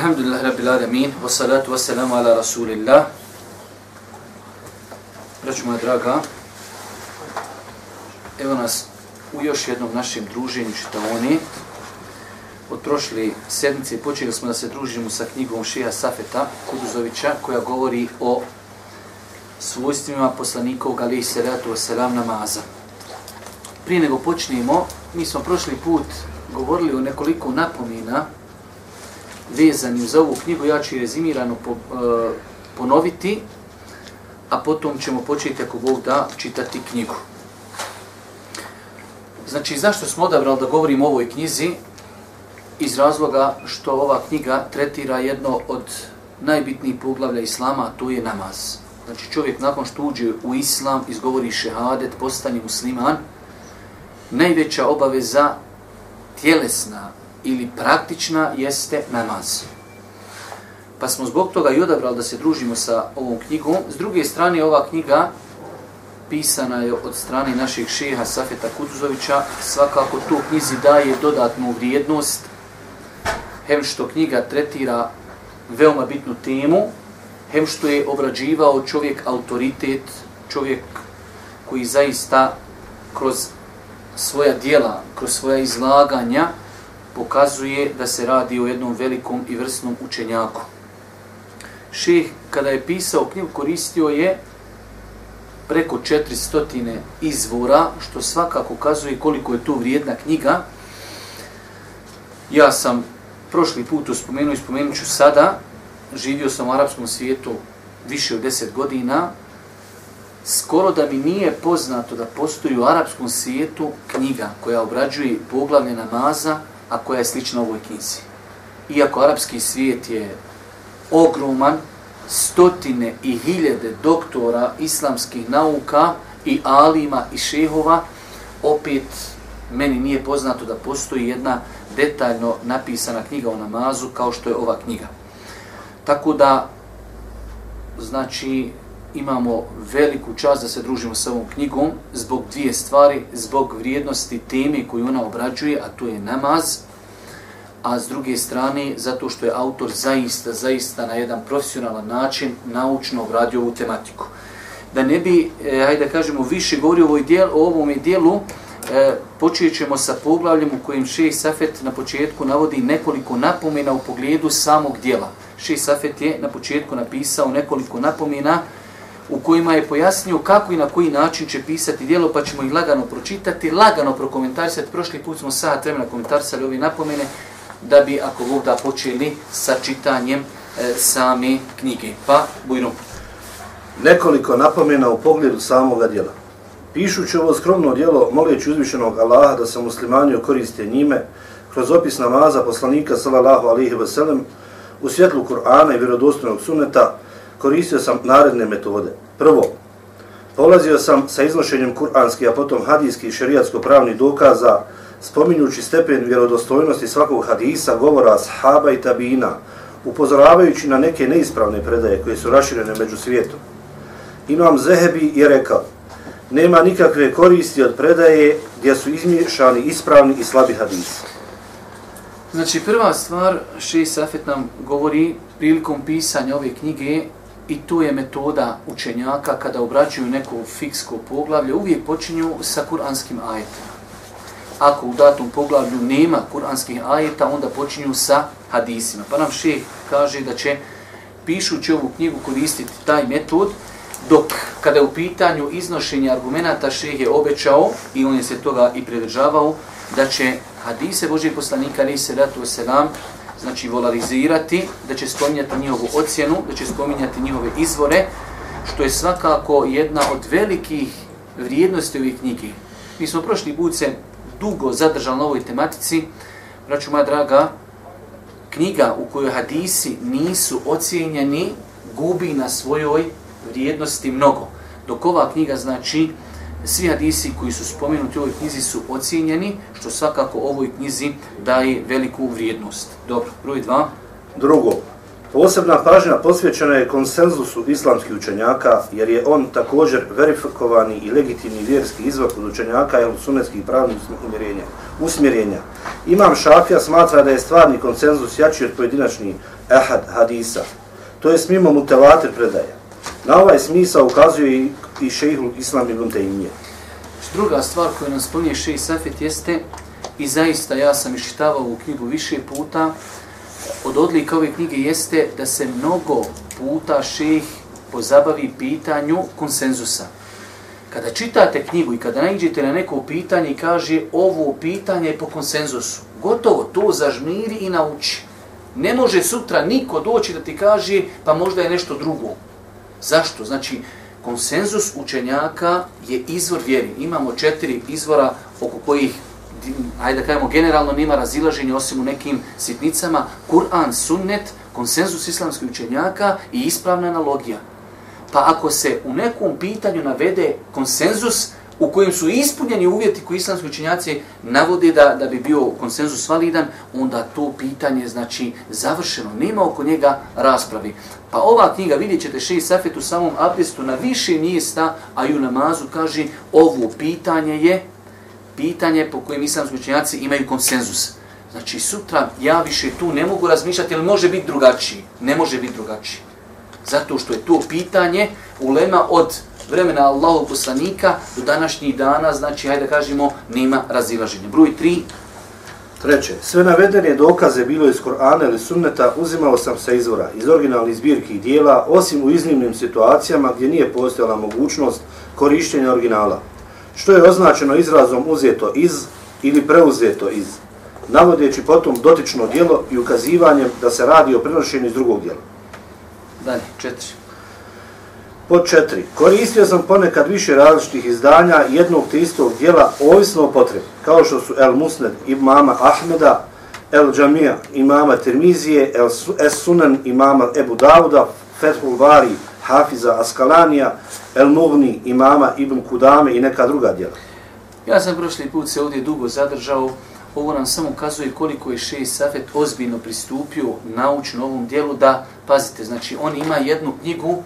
Alhamdulillah Rabbil Alamin, wassalatu wassalamu ala Rasulillah. Braću moja draga, evo nas u još jednom našem druženju čitaoni. Od prošle sedmice počeli smo da se družimo sa knjigom Šeha Safeta Kuduzovića koja govori o svojstvima poslanikov alaihi salatu wassalam namaza. Prije nego počnemo, mi smo prošli put govorili o nekoliko napomena vezani za ovu knjigu, ja ću rezimirano po, e, ponoviti, a potom ćemo početi, ako Bog da, čitati knjigu. Znači, zašto smo odabrali da govorimo o ovoj knjizi? Iz razloga što ova knjiga tretira jedno od najbitnijih poglavlja Islama, a to je namaz. Znači, čovjek nakon što uđe u Islam, izgovori šehadet, postane musliman, najveća obaveza tjelesna, ili praktična jeste namaz. Pa smo zbog toga i odabrali da se družimo sa ovom knjigom. S druge strane, ova knjiga pisana je od strane našeg šeha Safeta Kutuzovića. Svakako to knjizi daje dodatnu vrijednost. Hem što knjiga tretira veoma bitnu temu, hem što je obrađivao čovjek autoritet, čovjek koji zaista kroz svoja dijela, kroz svoja izlaganja, pokazuje da se radi o jednom velikom i vrsnom učenjaku. Šeh, kada je pisao knjigu, koristio je preko 400 izvora, što svakako ukazuje koliko je to vrijedna knjiga. Ja sam prošli put uspomenuo i spomenut ću sada, živio sam u arapskom svijetu više od 10 godina, skoro da mi nije poznato da postoji u arapskom svijetu knjiga koja obrađuje poglavlje namaza, a koja je slična ovoj knjizi. Iako arapski svijet je ogroman, stotine i hiljade doktora islamskih nauka i alima i šehova, opet meni nije poznato da postoji jedna detaljno napisana knjiga o namazu kao što je ova knjiga. Tako da, znači, imamo veliku čast da se družimo sa ovom knjigom zbog dvije stvari, zbog vrijednosti teme koju ona obrađuje, a to je namaz, a s druge strane zato što je autor zaista, zaista na jedan profesionalan način naučno obradio ovu tematiku. Da ne bi, eh, hajde da kažemo, više govorio o, ovoj dijel, o ovom dijelu, eh, počet ćemo sa poglavljem u kojem Šej Safet na početku navodi nekoliko napomena u pogledu samog dijela. Šej Safet je na početku napisao nekoliko napomena u kojima je pojasnio kako i na koji način će pisati dijelo, pa ćemo ih lagano pročitati, lagano prokomentarisati. Prošli put smo sad vremena komentarisali ove napomene, da bi, ako Bog da, počeli sa čitanjem e, same knjige. Pa, bujno. Nekoliko napomena u pogledu samoga dijela. Pišući ovo skromno dijelo, moleći uzvišenog Allaha da se muslimani okoriste njime, kroz opis namaza poslanika sallallahu alihi wasallam, u svjetlu Kur'ana i vjerodostojnog suneta, koristio sam naredne metode. Prvo, polazio sam sa iznošenjem kur'anskih, a potom hadijskih i šerijatsko-pravnih dokaza, spominjući stepen vjerodostojnosti svakog hadisa, govora sahaba i tabina, upozoravajući na neke neispravne predaje koje su raširene među svijetom. Imam Zehebi je rekao, nema nikakve koristi od predaje gdje su izmješani ispravni i slabi hadisi. Znači, prva stvar, Šej Safet nam govori prilikom pisanja ove knjige i tu je metoda učenjaka kada obraćuju neko fiksko poglavlje, uvijek počinju sa kuranskim ajetima. Ako u datom poglavlju nema kuranskih ajeta, onda počinju sa hadisima. Pa nam šeh kaže da će pišući ovu knjigu koristiti taj metod, dok kada je u pitanju iznošenja argumenta šeh je obećao i on je se toga i predržavao, da će hadise Božih poslanika, ali se ratu selam, znači volarizirati, da će spominjati njihovu ocjenu, da će spominjati njihove izvore, što je svakako jedna od velikih vrijednosti ovih knjigi. Mi smo prošli put se dugo zadržali na ovoj tematici. Braću moja draga, knjiga u kojoj hadisi nisu ocijenjeni gubi na svojoj vrijednosti mnogo. Dok ova knjiga znači svi hadisi koji su spomenuti u ovoj knjizi su ocijenjeni, što svakako ovoj knjizi daje veliku vrijednost. Dobro, broj dva. Drugo, posebna pažnja posvećena je konsenzusu islamskih učenjaka, jer je on također verifikovani i legitimni vjerski izvak od učenjaka i sunetskih pravnih umjerenja, usmjerenja. Imam Šafija smatra da je stvarni konsenzus jači od pojedinačnih ehad hadisa, to je smimo mutavatir predaje. Na ovaj smisao ukazuje i, i šejhul Islam ibn Taymije. Druga stvar koju nam spominje šej Safet jeste, i zaista ja sam iščitavao u knjigu više puta, od odlika ove knjige jeste da se mnogo puta šejh pozabavi pitanju konsenzusa. Kada čitate knjigu i kada nađete na neko pitanje i kaže ovo pitanje je po konsenzusu, gotovo to zažmiri i nauči. Ne može sutra niko doći da ti kaže pa možda je nešto drugo. Zašto? Znači, konsenzus učenjaka je izvor vjeri. Imamo četiri izvora oko kojih, ajde da kajemo, generalno nima razilaženja osim u nekim sitnicama. Kur'an, sunnet, konsenzus islamskih učenjaka i ispravna analogija. Pa ako se u nekom pitanju navede konsenzus, u kojem su ispunjeni uvjeti koji islamski učenjaci navode da, da bi bio konsenzus validan, onda to pitanje znači završeno, nema oko njega raspravi. Pa ova knjiga, vidjet ćete še i Safet u samom abdestu na više mjesta, a i u namazu kaže ovo pitanje je pitanje po kojem islamski učenjaci imaju konsenzus. Znači sutra ja više tu ne mogu razmišljati, ali može biti drugačiji. Ne može biti drugačiji. Zato što je to pitanje ulema od vremena Allahog poslanika do današnjih dana, znači, hajde da kažemo, nema razilaženja. Broj 3. Treće, sve navedene dokaze bilo iz Korana ili sunneta uzimao sam sa izvora, iz originalnih zbirki i dijela, osim u iznimnim situacijama gdje nije postojala mogućnost korištenja originala, što je označeno izrazom uzeto iz ili preuzeto iz, navodeći potom dotično dijelo i ukazivanjem da se radi o prenošenju iz drugog dijela. Dalje, četiri. Pod četiri. Koristio sam ponekad više različitih izdanja jednog te istog dijela ovisno o potrebi, kao što su El Musned imama Ahmeda, El Džamija imama Tirmizije, El Es Sunan imama Ebu Dauda, Fethul Vari Hafiza Askalanija, El Mugni imama Ibn Kudame i neka druga dijela. Ja sam prošli put se ovdje dugo zadržao, ovo nam samo ukazuje koliko je Šeji Safet ozbiljno pristupio naučno ovom dijelu da, pazite, znači on ima jednu knjigu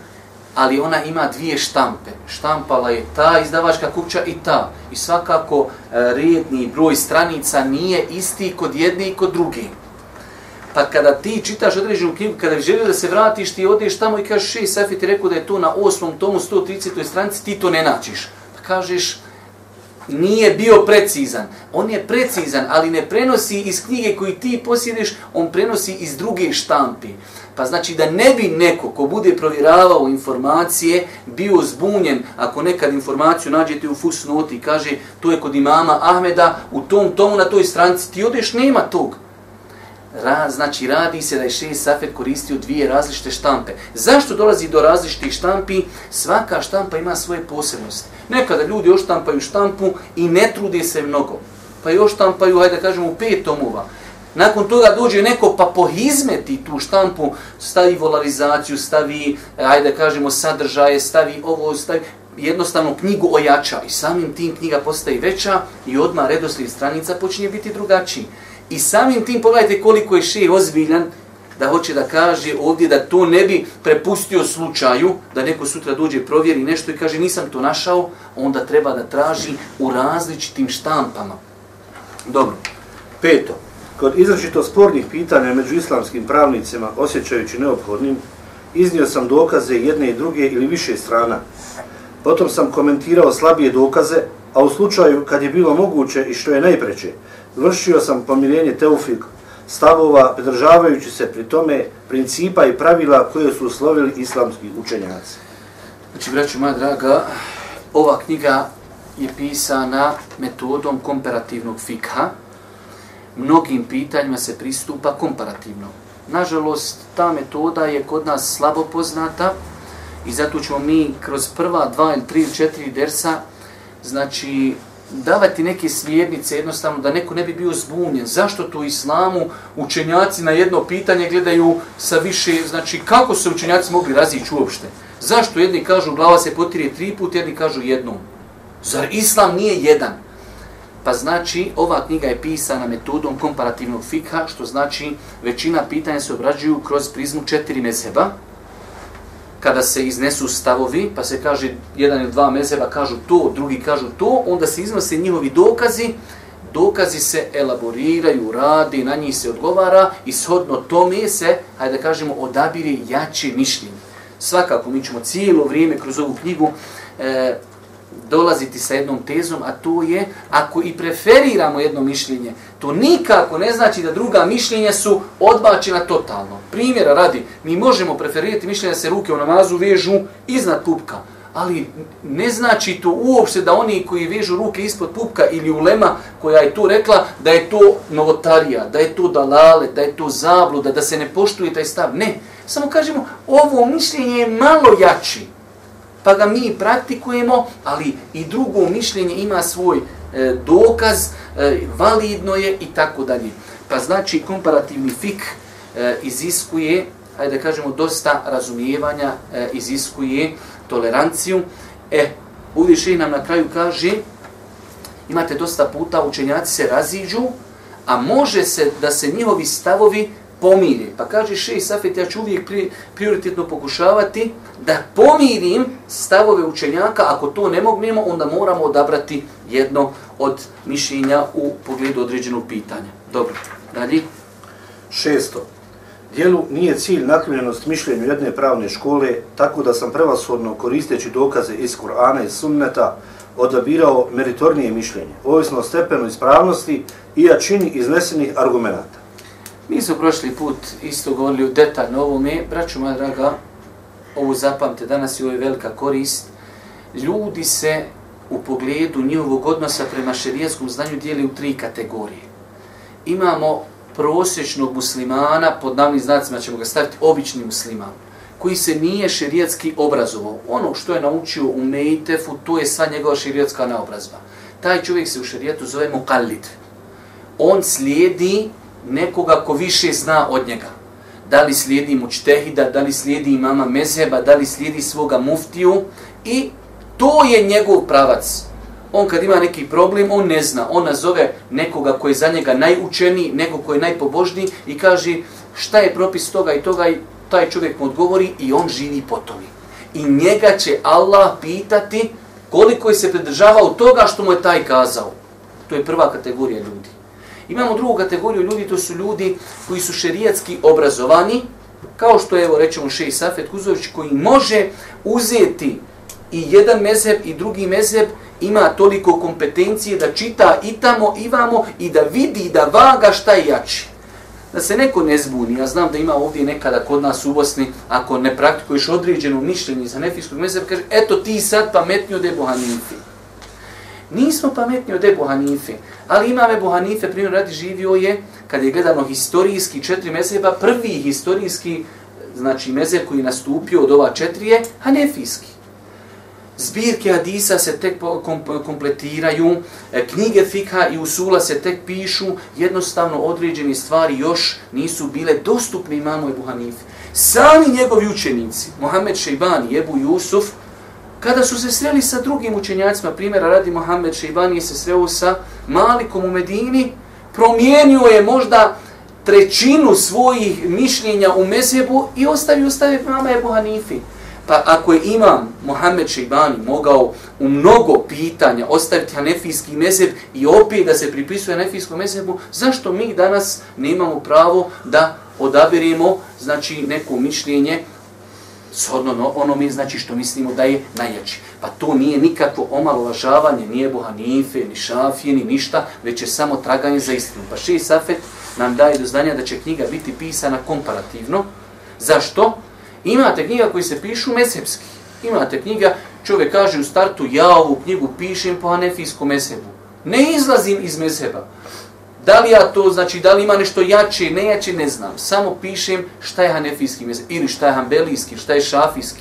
ali ona ima dvije štampe. Štampala je ta izdavačka kuća i ta. I svakako e, redni broj stranica nije isti kod jedne i kod druge. Pa kada ti čitaš određenu knjigu, kada želiš da se vratiš, ti odeš tamo i kažeš, šej, Safi ti rekao da je to na osmom tomu 130. stranici, ti to ne naćiš. Pa kažeš, nije bio precizan. On je precizan, ali ne prenosi iz knjige koju ti posjediš, on prenosi iz druge štampi. Pa znači da ne bi neko ko bude provjeravao informacije bio zbunjen ako nekad informaciju nađete u fusnoti i kaže to je kod imama Ahmeda u tom tomu na toj stranci ti odeš nema tog. Ra, znači radi se da je šest Safet koristio dvije različite štampe. Zašto dolazi do različitih štampi? Svaka štampa ima svoje posebnosti. Nekada ljudi oštampaju štampu i ne trude se mnogo. Pa još oštampaju, hajde da kažemo, u pet tomova. Nakon toga dođe neko pa pohizmeti tu štampu, stavi volarizaciju, stavi, ajde da kažemo, sadržaje, stavi ovo, stavi jednostavno knjigu ojača i samim tim knjiga postaje veća i odmah redoslijed stranica počinje biti drugačiji. I samim tim pogledajte koliko je še ozbiljan da hoće da kaže ovdje da to ne bi prepustio slučaju, da neko sutra dođe provjeri nešto i kaže nisam to našao, onda treba da traži u različitim štampama. Dobro. Peto. Kod izražito spornih pitanja među islamskim pravnicima, osjećajući neophodnim, iznio sam dokaze jedne i druge ili više strana. Potom sam komentirao slabije dokaze, a u slučaju kad je bilo moguće i što je najpreće, vršio sam pomirenje teufik stavova, pridržavajući se pri tome principa i pravila koje su uslovili islamski učenjaci. Znači, braću moja draga, ova knjiga je pisana metodom komparativnog fikha, mnogim pitanjima se pristupa komparativno. Nažalost, ta metoda je kod nas slabo poznata i zato ćemo mi kroz prva dva ili tri ili četiri dersa znači davati neke smjernice jednostavno da neko ne bi bio zbunjen. Zašto to u islamu učenjaci na jedno pitanje gledaju sa više, znači kako se učenjaci mogli razići uopšte? Zašto jedni kažu glava se potirje tri put, jedni kažu jednom? Zar islam nije jedan? Pa znači, ova knjiga je pisana metodom komparativnog fikha, što znači većina pitanja se obrađuju kroz prizmu četiri mezheba, kada se iznesu stavovi, pa se kaže jedan ili dva mezeba kažu to, drugi kažu to, onda se iznose njihovi dokazi, dokazi se elaboriraju, radi, na njih se odgovara i shodno tome se, hajde da kažemo, odabiri jači mišljenje. Svakako, mi ćemo cijelo vrijeme kroz ovu knjigu e, dolaziti sa jednom tezom, a to je, ako i preferiramo jedno mišljenje, to nikako ne znači da druga mišljenja su odbačena totalno. Primjera radi, mi možemo preferirati mišljenje da se ruke u namazu vežu iznad pupka, ali ne znači to uopšte da oni koji vežu ruke ispod pupka ili ulema koja je to rekla da je to novotarija, da je to dalale, da je to zabluda, da se ne poštuje taj stav. Ne, samo kažemo ovo mišljenje je malo jači pa ga mi praktikujemo, ali i drugo mišljenje ima svoj e, dokaz, e, validno je i tako dalje. Pa znači komparativni fik e, iziskuje, ajde da kažemo, dosta razumijevanja, e, iziskuje toleranciju. E, uviše nam na kraju kaže, imate dosta puta, učenjaci se raziđu, a može se da se njihovi stavovi pomiri. Pa kaže Šej Safet, ja ću uvijek pri, prioritetno pokušavati da pomirim stavove učenjaka. Ako to ne mognemo, onda moramo odabrati jedno od mišljenja u pogledu određenog pitanja. Dobro, dalje. Šesto. Dijelu nije cilj naklonjenost mišljenju jedne pravne škole, tako da sam prevashodno koristeći dokaze iz Kur'ana i Sunneta odabirao meritornije mišljenje, ovisno o stepenu ispravnosti i jačini iznesenih argumenta. Mi smo prošli put isto govorili u detaljno ovome. Braću moja draga, ovo zapamte, danas je ovo velika korist. Ljudi se u pogledu njihovog odnosa prema šerijetskom znanju dijeli u tri kategorije. Imamo prosječnog muslimana, pod navnim znacima ćemo ga staviti, obični musliman, koji se nije šerijetski obrazovao. Ono što je naučio u Mejtefu, to je sva njegova šerijetska naobrazba. Taj čovjek se u šerijetu zove Mukallid. On slijedi nekoga ko više zna od njega. Da li slijedi mučtehida, da li slijedi imama mezheba, da li slijedi svoga muftiju i to je njegov pravac. On kad ima neki problem, on ne zna. On nazove nekoga koji je za njega najučeniji, nekog koji je najpobožniji i kaže šta je propis toga i toga i taj čovjek mu odgovori i on živi po tome. I njega će Allah pitati koliko je se pridržavao toga što mu je taj kazao. To je prva kategorija ljudi. Imamo drugu kategoriju ljudi, to su ljudi koji su šerijatski obrazovani, kao što je, evo, rećemo Šej Safet Kuzović, koji može uzeti i jedan mezheb i drugi mezheb, ima toliko kompetencije da čita i tamo i vamo i da vidi da vaga šta je jači. Da se neko ne zbuni, ja znam da ima ovdje nekada kod nas u Bosni, ako ne praktikuješ određeno mišljenje za nefijskog mezheba, kaže, eto ti sad pametnio da je Nismo pametni od Ebu Hanife, ali imam Ebu Hanife, primjer radi živio je, kad je gledano historijski četiri mezeba, prvi historijski znači mezeb koji je nastupio od ova četiri je Hanefijski. Zbirke Hadisa se tek kompletiraju, e, knjige Fikha i Usula se tek pišu, jednostavno određene stvari još nisu bile dostupne imamu Ebu Hanife. Sami njegovi učenici, Mohamed Šejbani Ebu Jusuf, Kada su se sreli sa drugim učenjacima, primjera radi Mohamed Šeibani se sreo sa Malikom u Medini, promijenio je možda trećinu svojih mišljenja u mezebu i ostavio stave mama Ebu Hanifi. Pa ako je imam Mohamed Šeibani mogao u mnogo pitanja ostaviti hanefijski mezeb i opet da se pripisuje hanefijskom mezebu, zašto mi danas nemamo pravo da odabirimo znači, neko mišljenje shodno ono mi znači što mislimo da je najjači. Pa to nije nikakvo omalovažavanje, nije Bohanife, ni Šafije, ni ništa, već je samo traganje za istinu. Pa Ši Safet nam daje do znanja da će knjiga biti pisana komparativno. Zašto? Imate knjiga koji se pišu mesepski. Imate knjiga, čovjek kaže u startu, ja ovu knjigu pišem po hanefijskom mesebu. Ne izlazim iz meseba. Da li ja to, znači, da li ima nešto jače, ne jače, ne znam. Samo pišem šta je hanefijski mezheb, ili šta je hanbelijski, šta je šafijski.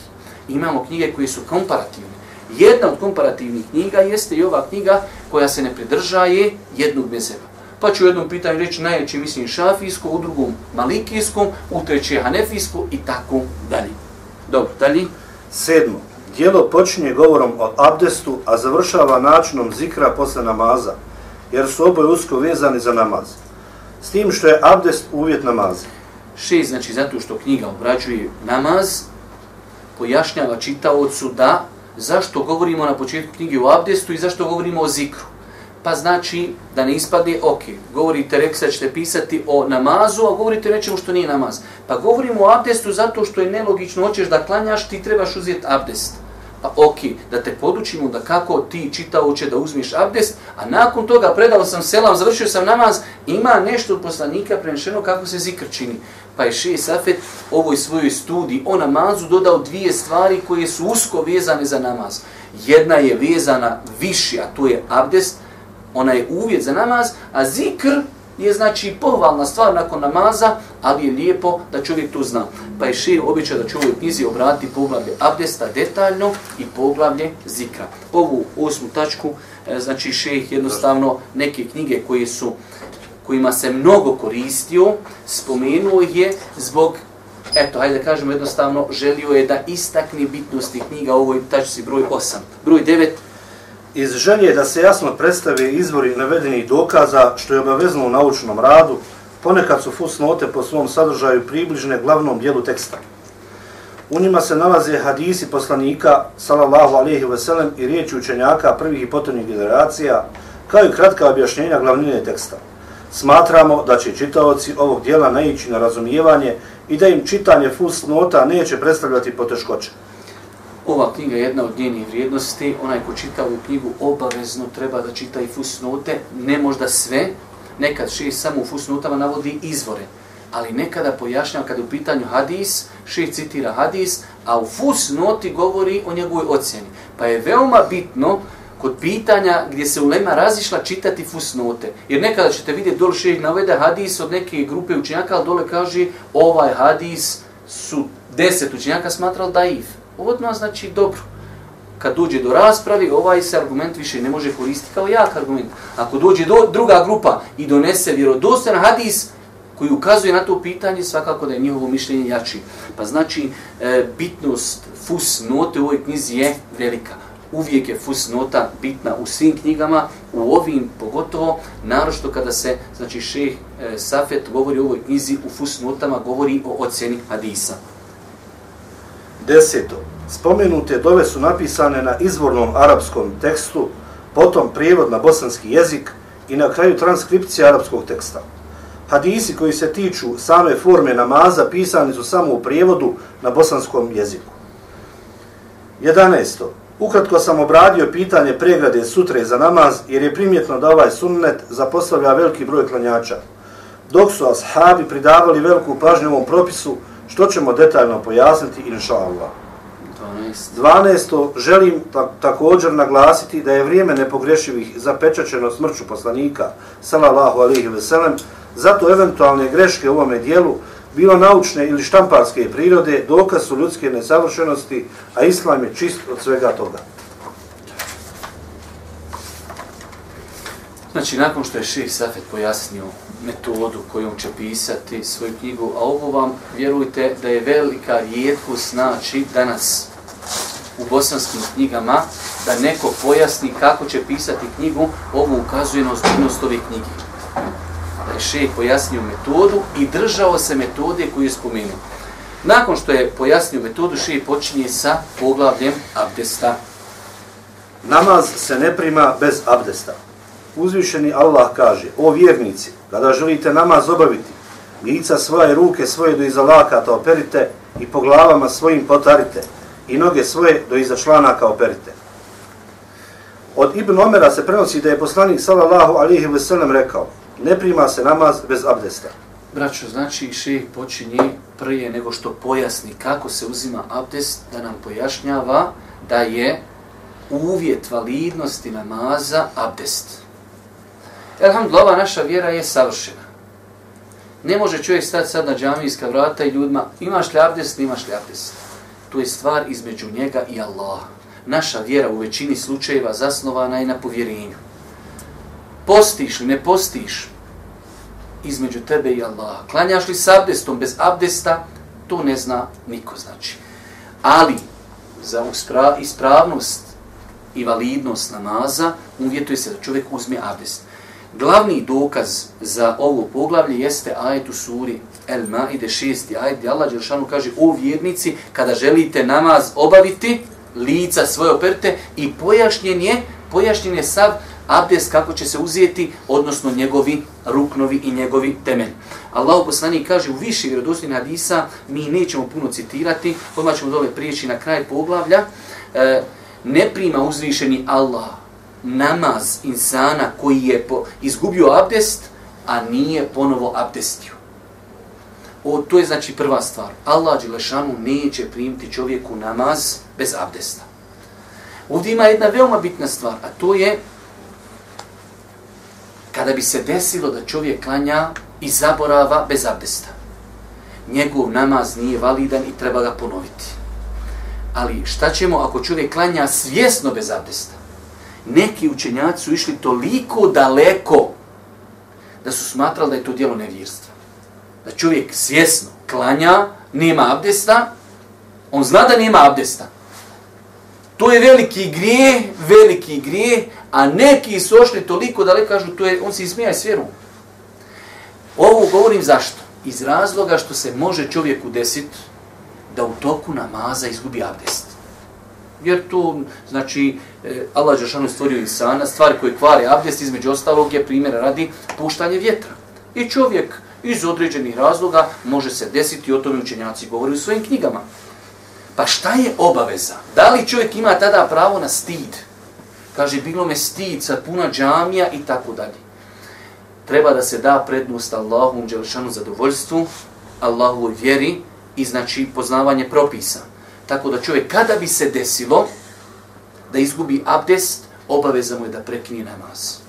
Imamo knjige koje su komparativne. Jedna od komparativnih knjiga jeste i ova knjiga koja se ne pridržaje jednog mezheba. Pa ću u jednom pitanju reći najjače mislim šafijsko, u drugom malikijskom, u treće hanefijsko i tako dalje. Dobro, dalje. Sedmo. Dijelo počinje govorom o abdestu, a završava načinom zikra posle namaza, jer su oboje usko vezani za namaz. S tim što je abdest uvjet namaza. Šest, znači zato što knjiga obrađuje namaz, pojašnjava čitaocu da zašto govorimo na početku knjige o abdestu i zašto govorimo o zikru. Pa znači da ne ispade, ok, govorite, rekli sad ćete pisati o namazu, a govorite nečemu što nije namaz. Pa govorimo o abdestu zato što je nelogično, hoćeš da klanjaš, ti trebaš uzeti abdest. Pa ok, da te podučimo da kako ti čitaoće da uzmiš abdest, a nakon toga predao sam selam, završio sam namaz, ima nešto od poslanika prenešeno kako se zikr čini. Pa je še Safet ovoj svojoj studiji o namazu dodao dvije stvari koje su usko vezane za namaz. Jedna je vezana više, a to je abdest, ona je uvjet za namaz, a zikr je znači pohvalna stvar nakon namaza, ali je lijepo da čovjek to zna. Pa je šir običaj da čovjek knjizi obrati poglavlje abdesta detaljno i poglavlje zikra. Ovu osmu tačku, e, znači šeh jednostavno neke knjige koje su kojima se mnogo koristio, spomenuo je zbog, eto, hajde da kažemo jednostavno, želio je da istakne bitnosti knjiga, u ovoj tačci broj 8. Broj 9, Iz želje da se jasno predstave izvori navedenih dokaza, što je obavezno u naučnom radu, ponekad su fusnote po svom sadržaju približne glavnom dijelu teksta. U njima se nalaze hadisi poslanika, salallahu alihi veselem, i riječi učenjaka prvih i potrebnih generacija, kao i kratka objašnjenja glavnine teksta. Smatramo da će čitaoci ovog dijela naići na razumijevanje i da im čitanje fusnota neće predstavljati poteškoće. Ova knjiga je jedna od njenih vrijednosti. Onaj ko čita ovu knjigu obavezno treba da čita i fusnote. Ne možda sve. Nekad šest samo u fusnotama navodi izvore. Ali nekada pojašnjava kada u pitanju hadis, šest citira hadis, a u fusnoti govori o njegovoj ocjeni. Pa je veoma bitno kod pitanja gdje se ulema razišla čitati fusnote. Jer nekada ćete vidjeti dole šeh navede hadis od neke grupe učenjaka, ali dole kaže ovaj hadis su deset učenjaka smatrali daif odmah znači dobro. Kad dođe do raspravi, ovaj se argument više ne može koristiti kao jak argument. Ako dođe do druga grupa i donese vjerodostan hadis koji ukazuje na to pitanje, svakako da je njihovo mišljenje jači. Pa znači, e, bitnost fus note u ovoj knjizi je velika. Uvijek je fus nota bitna u svim knjigama, u ovim pogotovo, narošto kada se, znači, šeh e, Safet govori o ovoj knjizi, u fus notama govori o ocjeni hadisa. Deseto. Spomenute dove su napisane na izvornom arapskom tekstu, potom prijevod na bosanski jezik i na kraju transkripcija arapskog teksta. Hadisi koji se tiču same forme namaza pisani su samo u prijevodu na bosanskom jeziku. 11. Ukratko sam obradio pitanje pregrade sutre za namaz jer je primjetno da ovaj sunnet zapostavlja veliki broj klanjača. Dok su ashabi pridavali veliku pažnju ovom propisu, što ćemo detaljno pojasniti, inša Allah. 12. Želim ta također naglasiti da je vrijeme nepogrešivih zapečačeno smrću poslanika, salallahu alihi veselem, zato eventualne greške u ovome dijelu, bilo naučne ili štamparske prirode, dokaz su ljudske nesavršenosti, a islam je čist od svega toga. Znači, nakon što je Ših Safet pojasnio metodu kojom će pisati svoju knjigu, a ovo vam, vjerujte, da je velika rijetkost znači danas u bosanskim knjigama, da neko pojasni kako će pisati knjigu, ovo ukazuje na ozbiljnost ove knjige. Da je Ših pojasnio metodu i držao se metode koju je spomenuo. Nakon što je pojasnio metodu, Ših počinje sa poglavljem abdesta. Namaz se ne prima bez abdesta uzvišeni Allah kaže, o vjernici, kada želite namaz obaviti, lica svoje ruke svoje do iza lakata operite i po glavama svojim potarite i noge svoje do iza članaka operite. Od Ibn Omera se prenosi da je poslanik sallallahu alihi veselem rekao, ne prima se namaz bez abdesta. Braćo, znači šejh počinje prije nego što pojasni kako se uzima abdest, da nam pojašnjava da je uvjet validnosti namaza abdest. Elhamdulillah, ova naša vjera je savršena. Ne može čovjek stati sad na džamijska vrata i ljudima, imaš li abdest, imaš li abdest. To je stvar između njega i Allaha. naša vjera u većini slučajeva zasnovana je na povjerenju. Postiš li, ne postiš, između tebe i Allaha. Klanjaš li s abdestom, bez abdesta, to ne zna niko znači. Ali, za ispravnost i validnost namaza, uvjetuje se da čovjek uzme abdest. Glavni dokaz za ovo poglavlje jeste ajet u suri El Maide 6. ajet gdje Allah Đelšanu kaže o vjernici kada želite namaz obaviti lica svoje operte i pojašnjen je, pojašnjen je sav abdest kako će se uzijeti, odnosno njegovi ruknovi i njegovi temelj. Allah poslani kaže u više vjerodostojnih hadisa, mi nećemo puno citirati, odmah ćemo dole prijeći na kraj poglavlja, e, ne prima uzvišeni Allah namaz insana koji je po, izgubio abdest, a nije ponovo abdestio. O, to je znači prva stvar. Allah Đelešanu neće primiti čovjeku namaz bez abdesta. Ovdje ima jedna veoma bitna stvar, a to je kada bi se desilo da čovjek klanja i zaborava bez abdesta. Njegov namaz nije validan i treba ga ponoviti. Ali šta ćemo ako čovjek klanja svjesno bez abdesta? Neki učenjaci su išli toliko daleko da su smatrali da je to dijelo nevjerstva. Da čovjek svjesno klanja, nema abdesta, on zna da nema abdesta. To je veliki grije, veliki grije, a neki su ošli toliko daleko, kažu, to je, on se ismija s vjerom. Ovo govorim zašto? Iz razloga što se može čovjeku desiti da u toku namaza izgubi abdest. Jer tu, znači, e, Allah Žešanu stvorio insana, stvari koje kvare abdest, između ostalog je primjer radi puštanje vjetra. I čovjek iz određenih razloga može se desiti, o tome učenjaci govori u svojim knjigama. Pa šta je obaveza? Da li čovjek ima tada pravo na stid? Kaže, bilo me stid, sad puna džamija i tako dalje. Treba da se da prednost Allahu Đelšanu zadovoljstvu, Allahu vjeri i znači poznavanje propisa. Tako da čovjek kada bi se desilo da izgubi abdest, obaveza mu je da prekine namaz.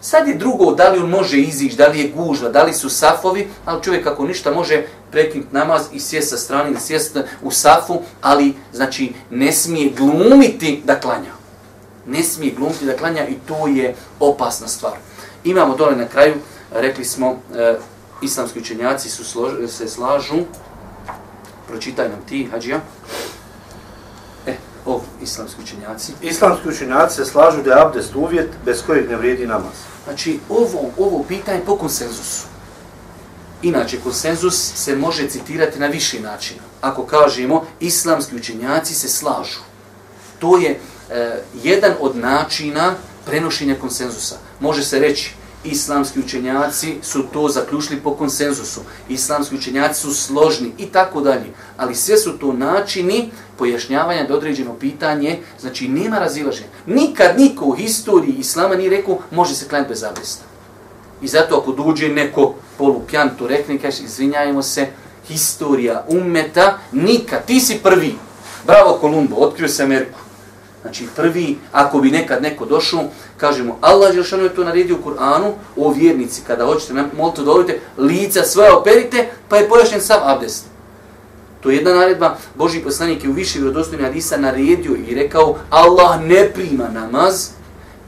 Sad je drugo, da li on može izići, da li je gužva, da li su safovi, ali čovjek ako ništa može prekinuti namaz i sjest sa strane ili sjest u safu, ali znači ne smije glumiti da klanja. Ne smije glumiti da klanja i to je opasna stvar. Imamo dole na kraju, rekli smo, e, islamski učenjaci su slož, se slažu, pročitaj nam ti, Hadžija. Islamski učenjaci. Islamski učenjaci se slažu da je abdest uvjet bez kojeg ne vrijedi namaz. Znači, ovo, ovo pitanje po konsenzusu. Inače, konsenzus se može citirati na viši način. Ako kažemo, islamski učenjaci se slažu. To je e, jedan od načina prenošenja konsenzusa. Može se reći, islamski učenjaci su to zaključili po konsenzusu. Islamski učenjaci su složni i tako dalje. Ali sve su to načini pojašnjavanja da određeno pitanje, znači nema razilaženja. Nikad niko u historiji islama nije rekao može se klanjati bez abdesta. I zato ako duđe neko polupjan tu rekne, kaže, izvinjajmo se, historija umeta, nikad, ti si prvi. Bravo Kolumbo, otkrio se Ameriku. Znači prvi, ako bi nekad neko došao, kažemo, Allah Želšanu je to naredio u Kur'anu, o vjernici, kada hoćete moliti dovolite, lica svoje operite, pa je pojašnjen sav abdest. To je jedna naredba, Boži poslanik je u više vjerodostojni hadisa naredio i rekao, Allah ne prima namaz,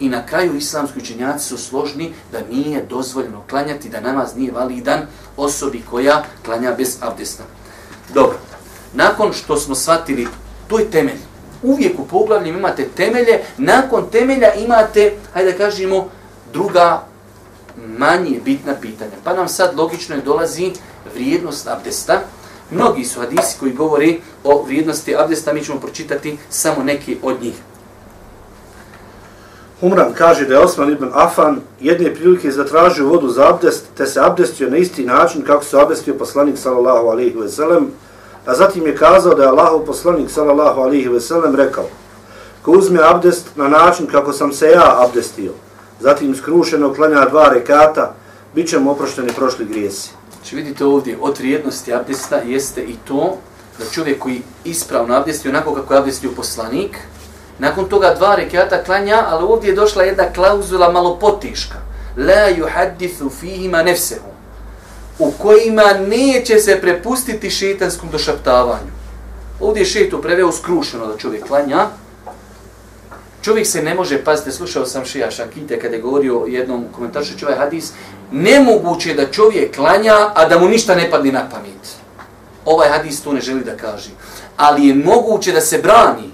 i na kraju islamski učenjaci su složni da nije dozvoljeno klanjati, da namaz nije validan osobi koja klanja bez abdesta. Dobro, nakon što smo shvatili, to je temelj, uvijek u poglavljima imate temelje, nakon temelja imate, hajde da kažemo, druga manje bitna pitanja. Pa nam sad logično je dolazi vrijednost abdesta. Mnogi su hadisi koji govori o vrijednosti abdesta, mi ćemo pročitati samo neki od njih. Humran kaže da je Osman ibn Afan jedne prilike zatražio vodu za abdest, te se abdestio na isti način kako se abdestio poslanik sallallahu alaihi ve sellem, A zatim je kazao da je Allahov poslanik sallallahu alihi ve sellem rekao ko uzme abdest na način kako sam se ja abdestio, zatim skrušeno klanja dva rekata, bit ćemo oprošteni prošli grijesi. Znači vidite ovdje, od vrijednosti abdesta jeste i to da čovjek koji ispravno abdesti onako kako je abdestio poslanik, nakon toga dva rekata klanja, ali ovdje je došla jedna klauzula malo potiška. La yuhaddithu fihima nefsehum u kojima neće se prepustiti šetanskom došaptavanju. Ovdje je šetu preveo skrušeno da čovjek klanja, Čovjek se ne može, pazite, slušao sam Šija Šakite kada je govorio jednom komentaršu ovaj hadis, nemoguće da čovjek klanja, a da mu ništa ne padne na pamet. Ovaj hadis to ne želi da kaže. Ali je moguće da se brani.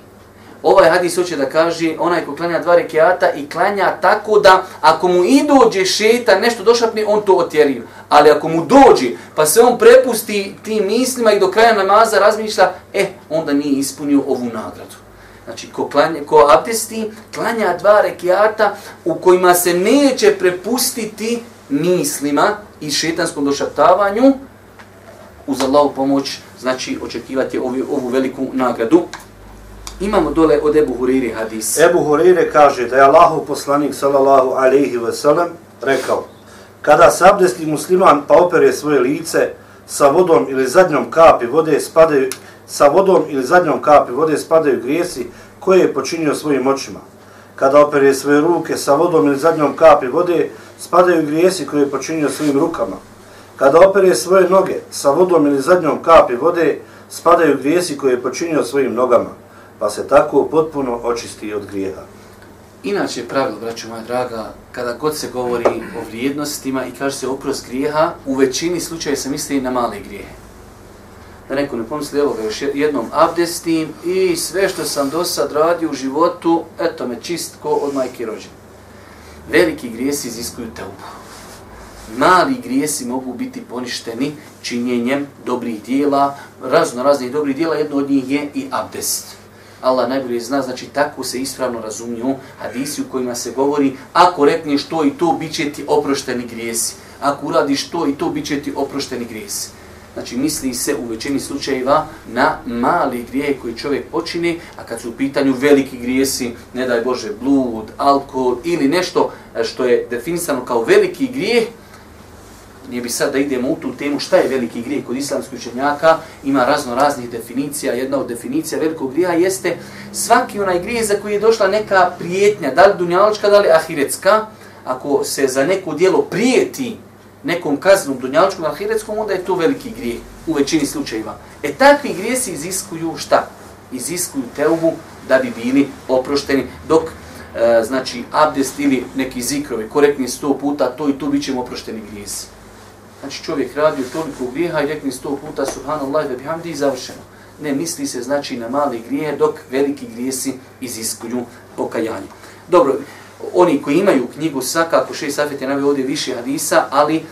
Ovaj hadis hoće da kaže onaj ko klanja dva rekiata i klanja tako da ako mu i dođe šeta nešto došapne, on to otjeriva. Ali ako mu dođe pa se on prepusti tim mislima i do kraja namaza razmišlja, eh, onda nije ispunio ovu nagradu. Znači, ko, klanja, ko abdesti, klanja dva rekiata u kojima se neće prepustiti mislima i šetanskom došaptavanju, uz Allahu pomoć, znači očekivati ovu, ovu veliku nagradu. Imamo dole od Ebu Huriri hadis. Ebu Hurire kaže da je Allahov poslanik sallallahu alaihi ve sellem rekao kada se abdesti musliman pa opere svoje lice sa vodom ili zadnjom kapi vode spadaju sa vodom ili zadnjom kapi vode spadaju grijesi koje je počinio svojim očima. Kada opere svoje ruke sa vodom ili zadnjom kapi vode spadaju grijesi koje je počinio svojim rukama. Kada opere svoje noge sa vodom ili zadnjom kapi vode spadaju grijesi koje je počinio svojim nogama pa se tako potpuno očisti od grijeha. Inače, pravilo, braćo moja draga, kada god se govori o vrijednostima i kaže se oprost grijeha, u većini slučaja se misli na male grijehe. Da neko ne pomisli, evo ga još jednom abdestim i sve što sam do sad radio u životu, eto me čist ko od majke rođene. Veliki grijesi iziskuju teubu. Mali grijesi mogu biti poništeni činjenjem dobrih dijela, razno raznih dobrih dijela, jedno od njih je i abdest. Allah najbolje zna, znači tako se ispravno razumiju hadisi u kojima se govori ako rekneš to i to, bit će ti oprošteni grijesi. Ako uradiš to i to, bit će ti oprošteni grijesi. Znači misli se u većini slučajeva na mali grije koji čovjek počini, a kad su u pitanju veliki grijesi, ne daj Bože, blud, alkohol ili nešto što je definisano kao veliki grijeh, gdje bi sad da idemo u tu temu šta je veliki grijeh kod islamskih učenjaka, ima razno raznih definicija, jedna od definicija velikog grijeha jeste svaki onaj grijeh za koji je došla neka prijetnja, da li dunjaločka, da li ahiretska, ako se za neko dijelo prijeti nekom kaznom dunjaločkom ahiretskom, onda je to veliki grijeh u većini slučajeva. E takvi grijesi iziskuju šta? Iziskuju teubu da bi bili oprošteni, dok e, znači abdest ili neki zikrovi korektni sto puta, to i to bit ćemo oprošteni grijesi. Znači čovjek radi u toliko grijeha i rekni sto puta subhanallah ve bihamdi i završeno. Ne misli se znači na mali grije dok veliki grijesi iziskuju pokajanje. Dobro, oni koji imaju knjigu svakako šest safet je navio ovdje više hadisa, ali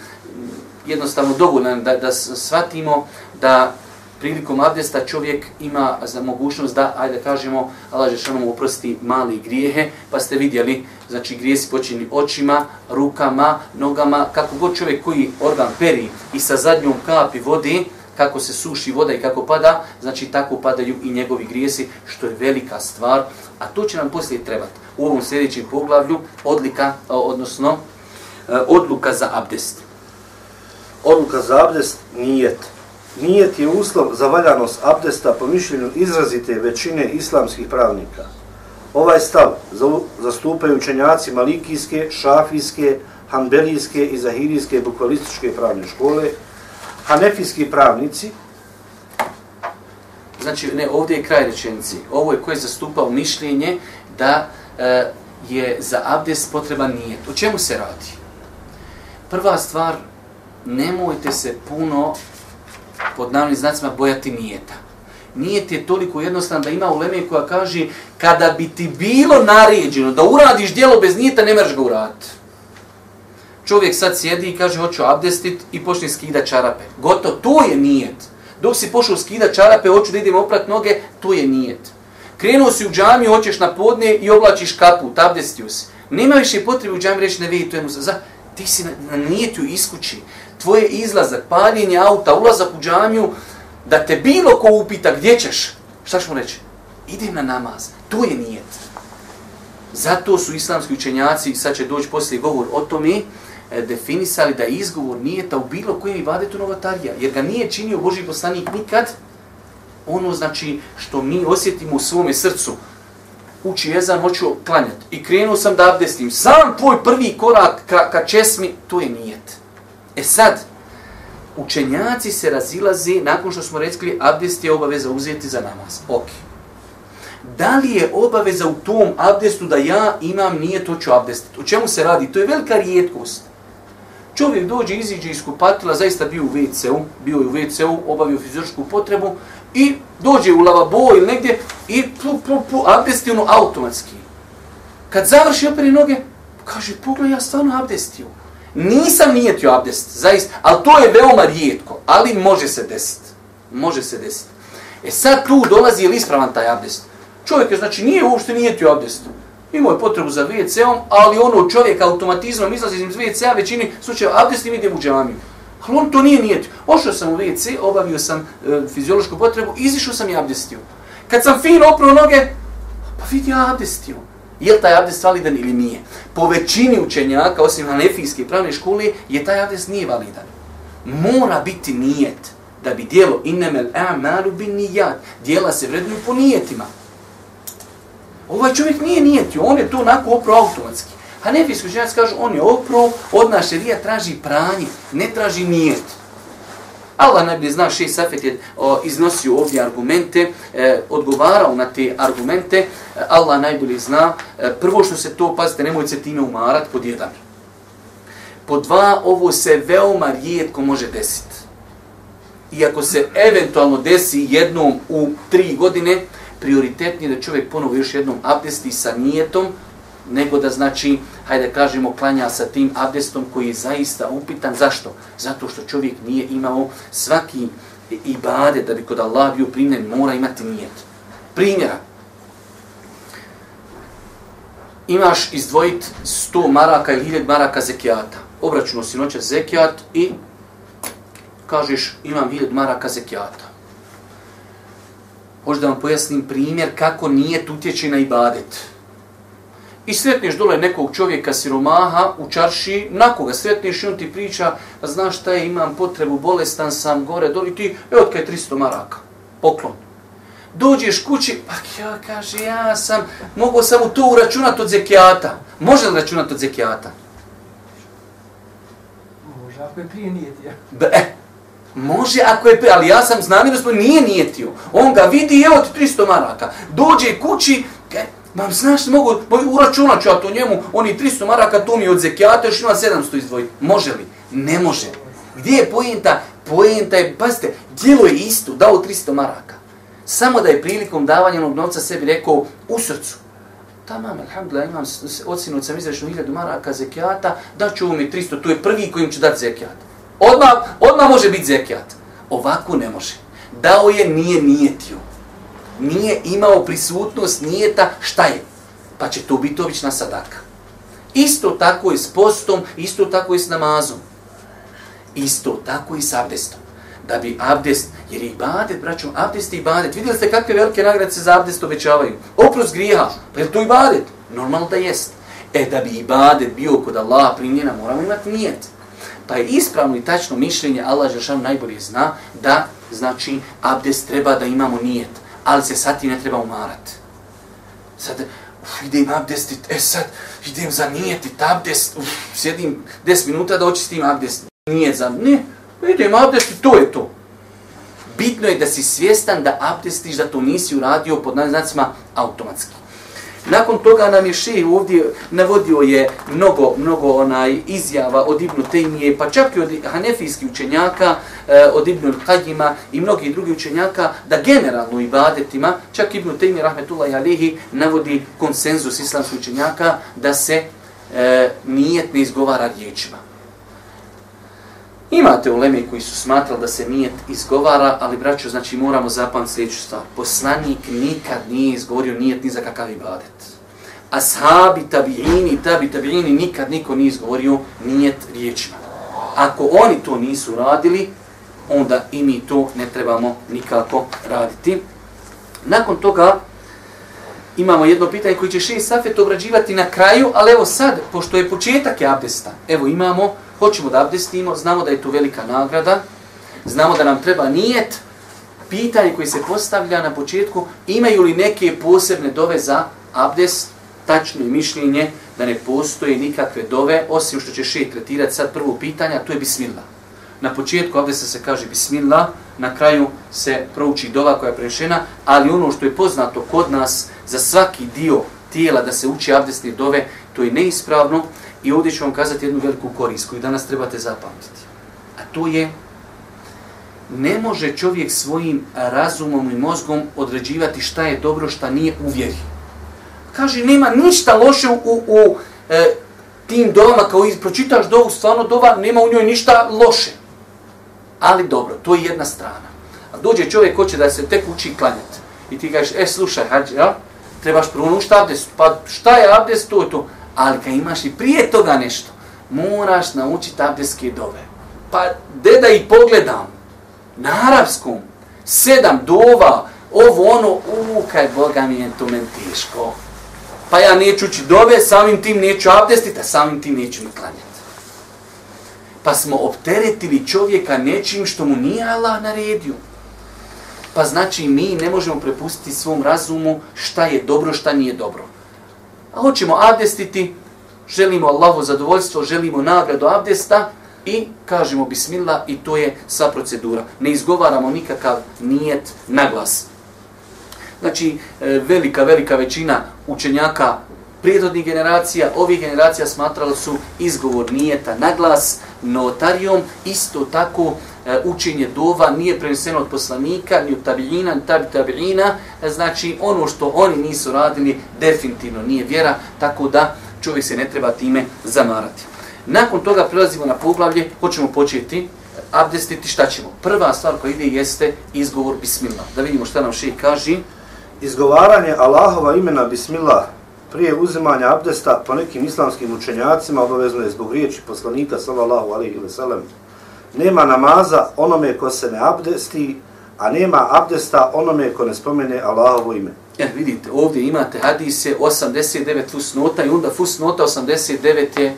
jednostavno dovoljno da, da shvatimo da prilikom abdesta čovjek ima za mogućnost da, ajde kažemo, Allah Žešanom oprosti mali grijehe, pa ste vidjeli, znači grijesi počini očima, rukama, nogama, kako god čovjek koji organ peri i sa zadnjom kapi vode, kako se suši voda i kako pada, znači tako padaju i njegovi grijesi, što je velika stvar, a to će nam poslije trebati. U ovom sljedećem poglavlju odlika, odnosno e, odluka za abdest. Odluka za abdest nijet. Nijet je uslov za valjanost abdesta po mišljenju izrazite većine islamskih pravnika. Ovaj stav zastupaju učenjaci malikijske, šafijske, hanbelijske i zahirijske bukvalističke pravne škole, hanefijski pravnici. Znači, ne, ovdje je kraj rečenici. Ovo je koje je zastupao mišljenje da e, je za abdest potreban nijet. O čemu se radi? Prva stvar, nemojte se puno pod navnim znacima bojati nijeta. Nijet je toliko jednostavan da ima u Leme koja kaže kada bi ti bilo naređeno da uradiš dijelo bez nijeta, ne mreš ga uraditi. Čovjek sad sjedi i kaže hoću abdestit i počne skida čarape. Goto, to je nijet. Dok si pošao skida čarape, hoću da idem oprat noge, to je nijet. Krenuo si u džamiju, hoćeš na podne i oblačiš kapu, abdestio si. Nema više potrebe u džamiju reći ne vidi, to je mu za... Ti si na, na nijetu iskući tvoje izlazak, paljenje auta, ulazak u džamiju, da te bilo ko upita gdje ćeš, šta ćemo reći? Idem na namaz. To je nijet. Zato su islamski učenjaci, sad će doći poslije govor o tome, e, definisali da je izgovor nijeta u bilo kojem ibadetu novatarija, jer ga nije činio Boži poslanik nikad, ono znači što mi osjetimo u svome srcu, uči jezan, hoću klanjati. I krenuo sam da abdestim. Sam tvoj prvi korak ka, ka česmi, to je nijet. E sad, učenjaci se razilazi nakon što smo rekli abdest je obaveza uzeti za namaz. Ok. da li je obaveza u tom abdestu da ja imam nije to ću abdestiti? O čemu se radi? To je velika rijetkost. Čovjek dođe, iziđe iz kupatila, zaista bio u WC-u, bio je u WC-u, obavio fizičku potrebu i dođe u lavabo ili negdje i pu, pu, pu, abdestio ono automatski. Kad završi opere noge, kaže, pogledaj, ja stvarno abdestio. Nisam nijetio abdest, zaista, ali to je veoma rijetko, ali može se desiti. Može se desiti. E sad tu dolazi ili ispravan taj abdest. Čovjek je, znači, nije uopšte nijetio abdest. Imao je potrebu za WC-om, ali ono čovjek automatizmom izlazi iz WC-a, većini slučaja abdest i mi u džamiju. Ali on to nije nijetio. Ošao sam u WC, obavio sam e, fiziološku potrebu, izišao sam i abdestio. Kad sam fin oprao noge, pa vidi ja abdestio. Je li taj abdest validan ili nije? Po većini učenjaka, osim hanefijske pravne škole, je taj abdest nije validan. Mora biti nijet da bi dijelo innemel a'malu bin nijat. Dijela se vrednuju po nijetima. Ovaj čovjek nije nijetio, on je to onako oprao automatski. A učenjaci kažu, on je oprao, od naše rija traži pranje, ne traži nijet. Allah najbolje zna, še Safet je o, iznosio ovdje argumente, e, odgovarao na te argumente, e, Allah najbolje zna, e, prvo što se to, pazite, nemojte se time umarat, pod jedan. Po dva, ovo se veoma rijetko može desiti. Iako se eventualno desi jednom u tri godine, prioritetnije da čovjek ponovo još jednom abdesti sa nijetom, nego da znači, hajde kažemo, klanja sa tim abdestom koji je zaista upitan. Zašto? Zato što čovjek nije imao svaki ibade da bi kod Allah bio primjen, mora imati nijet. Primjera. Imaš izdvojit 100 maraka ili 1000 maraka zekijata. Obračuno si noća zekijat i kažeš imam 1000 maraka zekijata. Možda vam pojasnim primjer kako nije utječe na ibadet. I sretniš dole nekog čovjeka siromaha u čarši, na koga sretniš i on ti priča, znaš šta je, imam potrebu, bolestan sam, gore, dole, i ti, evo tkaj 300 maraka, poklon. Dođeš kući, pa ja kaže, ja sam, mogu sam u to uračunati od zekijata. Može li računati od zekijata? Može, ako je prije nijetio. E, može ako je prije, ali ja sam smo nije nijetio. On ga vidi, evo ti 300 maraka. Dođe kući, Ma znaš, mogu, uračunat ću ja to njemu, oni 300 maraka, to mi od zekijata, još ima 700 izdvoji. Može li? Ne može. Gdje je pojenta? Pojenta je, pazite, djelo je isto, dao 300 maraka. Samo da je prilikom davanja onog novca sebi rekao u srcu. Ta mam, alhamdulillah, imam ocinu sam izrašnu 1000 maraka zekijata, da ovom mi 300, to je prvi kojim ću dati zekijat. Odmah, odmah može biti zekijat. Ovako ne može. Dao je, nije nijetio nije imao prisutnost nijeta, šta je? Pa će to biti obična sadaka. Isto tako i s postom, isto tako i s namazom. Isto tako i s abdestom. Da bi abdest, jer je ibadet, braćom, abdest i ibadet. Vidjeli ste kakve velike nagrade se za abdest obećavaju? Oprost griha, pa je to ibadet? Normalno da jest. E, da bi ibadet bio kod Allaha primljena, moramo imati nijet. Pa je ispravno i tačno mišljenje, Allah Žešan najbolje zna, da, znači, abdest treba da imamo nijet ali se sad ti ne treba umarat. Sad, uf, idem abdestit, e sad, idem zanijetit abdest, uf, sjedim 10 minuta da očistim abdest. Nije za, ne, idem abdestit, to je to. Bitno je da si svjestan da abdestiš, da to nisi uradio pod znacima automatski. Nakon toga nam je šeh ovdje navodio je mnogo, mnogo onaj izjava od Ibnu Tejmije, pa čak i od hanefijskih učenjaka, eh, od Ibnu Kajima i mnogih drugih učenjaka, da generalno ibadetima, čak Ibnu Tejmije, rahmetullahi alihi, navodi konsenzus islamskih učenjaka da se e, nijet ne izgovara riječima. Imate uleme koji su smatrali da se nijet izgovara, ali braćo, znači moramo zapamtiti sljedeću stvar. Poslanik nikad nije izgovorio nijet ni za kakav ibadet. Ashabi, tabiini, tabi, tabiini, nikad niko nije izgovorio nijet riječima. Ako oni to nisu radili, onda i mi to ne trebamo nikako raditi. Nakon toga imamo jedno pitanje koji će šest safet obrađivati na kraju, ali evo sad, pošto je početak je abdesta, evo imamo hoćemo da abdestimo, znamo da je to velika nagrada, znamo da nam treba nijet, pitanje koji se postavlja na početku, imaju li neke posebne dove za abdest, tačno je mišljenje da ne postoje nikakve dove, osim što će šeit tretirati sad prvo pitanje, to je bismillah. Na početku abdesta se kaže bismillah, na kraju se prouči dova koja je prešena, ali ono što je poznato kod nas za svaki dio tijela da se uči abdestne dove, to je neispravno i ovdje ću vam kazati jednu veliku korist koju danas trebate zapamtiti. A to je ne može čovjek svojim razumom i mozgom određivati šta je dobro, šta nije u vjeri. Kaže, nema ništa loše u, u, u e, tim dovama, kao pročitaš dovu, stvarno dova, nema u njoj ništa loše. Ali dobro, to je jedna strana. A dođe čovjek hoće da se tek uči klanjati. I ti kažeš, e, slušaj, hađi, ja? trebaš prvo ono naučiti abdest. Pa šta je abdest, to je to. Ali kad imaš i prije toga nešto, moraš naučiti abdeske dove. Pa, de da i pogledam, na arapskom, sedam dova, ovo ono, u, kaj Boga mi je to men teško. Pa ja neću ući dove, samim tim neću abdestiti, a samim tim neću ni klanjati. Pa smo opteretili čovjeka nečim što mu nije Allah naredio. Pa znači mi ne možemo prepustiti svom razumu šta je dobro, šta nije dobro. A hoćemo abdestiti, želimo Allahu zadovoljstvo, želimo nagradu abdesta i kažemo bismillah i to je sva procedura. Ne izgovaramo nikakav nijet na glas. Znači, e, velika, velika većina učenjaka prijedodnih generacija, ovih generacija smatrali su izgovor nijeta na glas, notarijom, isto tako E, učenje dova nije preneseno od poslanika, ni od tabiljina, ni tabi tabiljina, e, znači ono što oni nisu radili definitivno nije vjera, tako da čovjek se ne treba time zamarati. Nakon toga prelazimo na poglavlje, hoćemo početi e, abdestiti, šta ćemo? Prva stvar koja ide jeste izgovor bismillah. Da vidimo šta nam šeji kaže. Izgovaranje Allahova imena bismillah prije uzimanja abdesta po nekim islamskim učenjacima obavezno je zbog riječi poslanika sallallahu alaihi wa sallam. Nema namaza onome ko se ne abdesti, a nema abdesta onome ko ne spomene Allahovo ime. E, vidite, ovdje imate hadise 89 fusnota i onda fusnota 89 je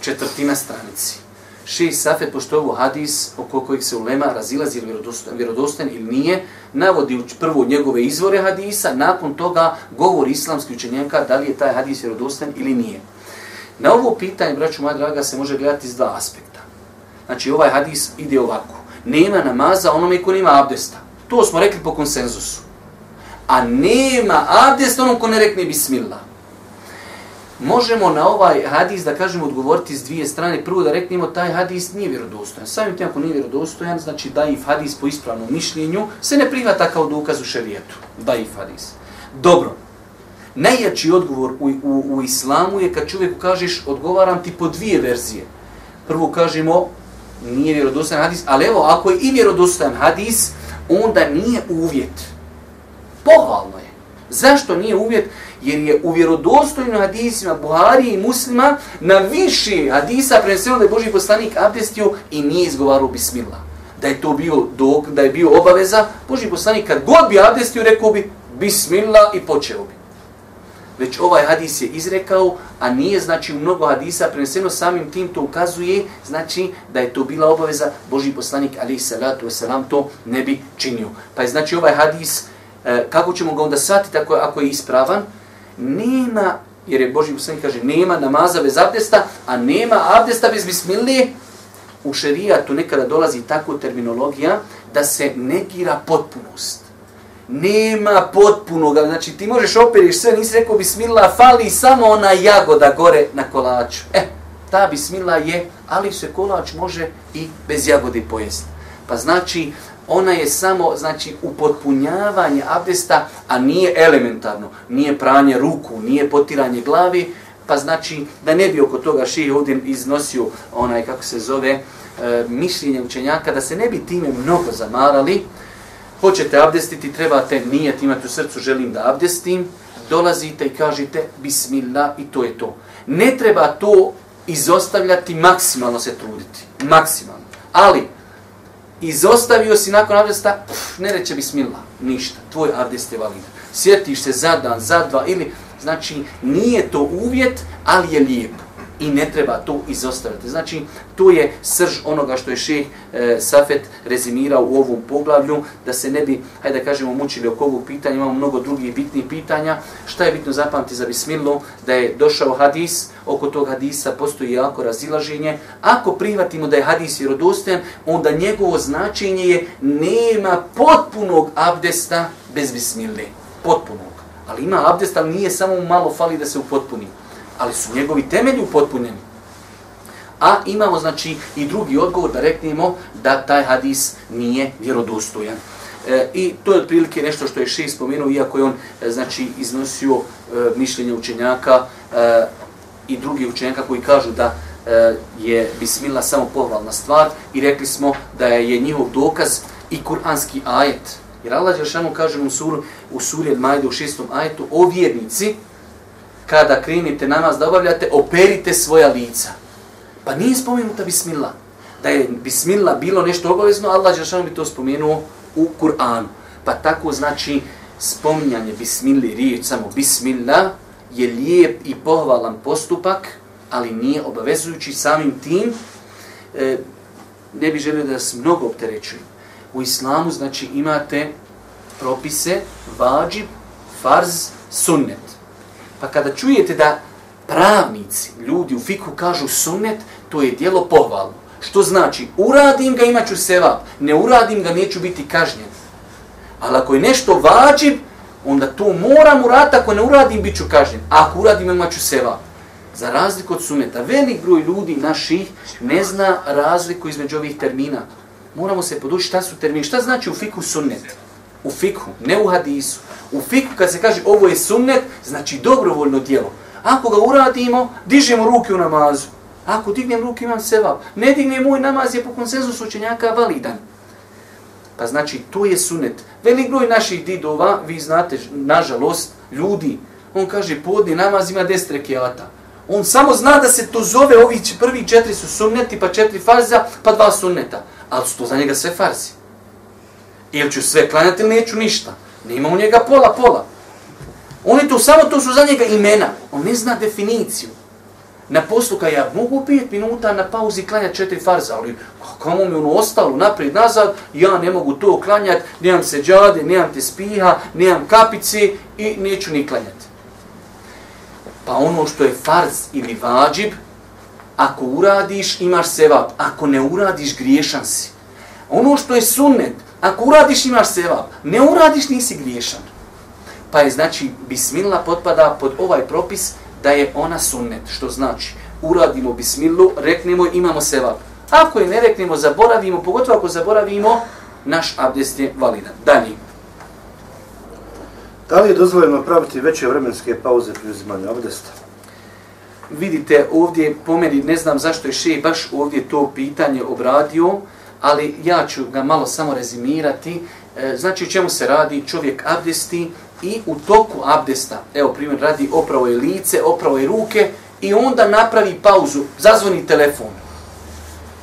četvrtina stranici. Šeji Safet, pošto je ovo hadis oko kojeg se ulema razilazi ili vjerodostan, vjerodostan ili nije, navodi prvo njegove izvore hadisa, nakon toga govori islamski učenjaka da li je taj hadis vjerodostan ili nije. Na ovo pitanje, braću moja draga, se može gledati iz dva aspekta. Znači, ovaj hadis ide ovako. Nema namaza onome ko nema abdesta. To smo rekli po konsenzusu. A nema abdesta onom ko ne rekne bismillah možemo na ovaj hadis da kažemo odgovoriti s dvije strane. Prvo da reknemo taj hadis nije vjerodostojan. Samim tim ako nije vjerodostojan, znači da i hadis po ispravnom mišljenju se ne prihvata kao dokaz u šerijetu. Da i hadis. Dobro. Najjači odgovor u, u, u islamu je kad čovjeku kažeš odgovaram ti po dvije verzije. Prvo kažemo nije vjerodostojan hadis, ali evo ako je i vjerodostojan hadis, onda nije uvjet. Pohvalno je. Zašto nije uvjet? jer je u vjerodostojnim hadisima Buhari i muslima na više hadisa preneseno da je Boži poslanik abdestio i nije izgovarao bismillah. Da je to bio dok, da je bio obaveza, Boži poslanik kad god bi abdestio rekao bi bismillah i počeo bi. Već ovaj hadis je izrekao, a nije znači u mnogo hadisa preneseno samim tim to ukazuje, znači da je to bila obaveza Boži poslanik ali salatu wasalam to ne bi činio. Pa je znači ovaj hadis, e, kako ćemo ga onda shvatiti ako, ako je ispravan, nema, jer je Boži poslanik kaže, nema namaza bez abdesta, a nema abdesta bez bismilije, u šerijatu nekada dolazi tako terminologija da se negira potpunost. Nema potpunog, znači ti možeš operiš sve, nisi rekao bismillah, fali samo ona jagoda gore na kolaču. E, ta bismillah je, ali se kolač može i bez jagode pojesti. Pa znači, ona je samo znači upotpunjavanje abdesta, a nije elementarno, nije pranje ruku, nije potiranje glavi, pa znači da ne bi oko toga ših ovdje iznosio onaj, kako se zove, e, mišljenje učenjaka, da se ne bi time mnogo zamarali, hoćete abdestiti, trebate nijet imati u srcu, želim da abdestim, dolazite i kažete bismillah i to je to. Ne treba to izostavljati, maksimalno se truditi, maksimalno. Ali, izostavio si nakon abdesta, pff, ne reće bismillah, ništa, tvoj abdest je validan. Sjetiš se za dan, za dva ili, znači nije to uvjet, ali je lijepo i ne treba to izostaviti. Znači, to je srž onoga što je šeh e, Safet rezimirao u ovom poglavlju, da se ne bi, hajde da kažemo, mučili oko ovog pitanja, imamo mnogo drugih bitnih pitanja. Šta je bitno zapamati za bismilu? Da je došao hadis, oko tog hadisa postoji jako razilaženje. Ako prihvatimo da je hadis vjerodostojan, onda njegovo značenje je nema potpunog abdesta bez bismile. Potpunog. Ali ima abdest, ali nije samo malo fali da se upotpuni ali su njegovi temelji upotpunjeni. A imamo znači i drugi odgovor da reknemo da taj hadis nije vjerodostojan. E, I to je otprilike nešto što je še spomenuo, iako je on e, znači iznosio e, mišljenje učenjaka e, i drugi učenjaka koji kažu da e, je bismila samo pohvalna stvar i rekli smo da je njihov dokaz i kuranski ajet. Jer Allah Đeršanu kaže u, suru, u suri Al-Majde u šestom ajetu o vjernici, kada krenite namaz da obavljate, operite svoja lica. Pa nije spomenuta bismillah. Da je bismillah bilo nešto obavezno, Allah Đeršanu bi to spomenuo u Kur'anu. Pa tako znači spominjanje bismilli, riječ samo bismillah, je lijep i pohvalan postupak, ali nije obavezujući samim tim. E, ne bi želio da se mnogo opterećujem. U islamu znači imate propise, vađib, farz, sunnet. Pa kada čujete da pravnici, ljudi u fiku kažu sunnet, to je dijelo pohvalno. Što znači, uradim ga, imaću sevap. Ne uradim ga, neću biti kažnjen. Ali ako je nešto vađib, onda to moram uraditi, ako ne uradim, bit ću kažnjen. A ako uradim, imaću sevap. Za razliku od suneta, velik broj ljudi naših ne zna razliku između ovih termina. Moramo se podući šta su termini. Šta znači u fiku sunnet? U fikhu, ne u hadisu. U fikhu kad se kaže ovo je sunnet, znači dobrovoljno djelo. Ako ga uradimo, dižemo ruke u namazu. Ako dignem ruke, imam sevap. Ne dignem moj namaz, je po konsenzusu učenjaka validan. Pa znači, to je sunnet. Velik broj naših didova, vi znate, nažalost, ljudi, on kaže, podni namaz ima deset rekiata. On samo zna da se to zove, ovi prvi četiri su sunneti, pa četiri farza, pa dva sunneta. Ali su to za njega sve farzi. Ili ću sve klanjati ili neću ništa. Nema u njega pola, pola. Oni to samo, to su za njega imena. On ne zna definiciju. Na poslu kad ja mogu 5 minuta na pauzi klanjati četiri farza, ali kako mi ono ostalo naprijed, nazad, ja ne mogu to klanjati, nemam se džade, nemam te spiha, nemam kapice i neću ni klanjati. Pa ono što je farz ili vađib, ako uradiš imaš sevap, ako ne uradiš griješan si. Ono što je sunnet, Ako uradiš imaš sevap, ne uradiš nisi griješan. Pa je znači bismillah potpada pod ovaj propis da je ona sunnet. Što znači uradimo bismillu, reknemo imamo sevap. Ako je ne reknemo, zaboravimo, pogotovo ako zaboravimo, naš abdest je validan. Dalje. Da li je dozvoljeno praviti veće vremenske pauze pri uzimanju abdesta? Vidite, ovdje po meni, ne znam zašto je še baš ovdje to pitanje obradio, ali ja ću ga malo samo rezimirati. E, znači, čemu se radi? Čovjek abdesti i u toku abdesta, evo primjer, radi opravo je lice, opravo je ruke i onda napravi pauzu, zazvoni telefon.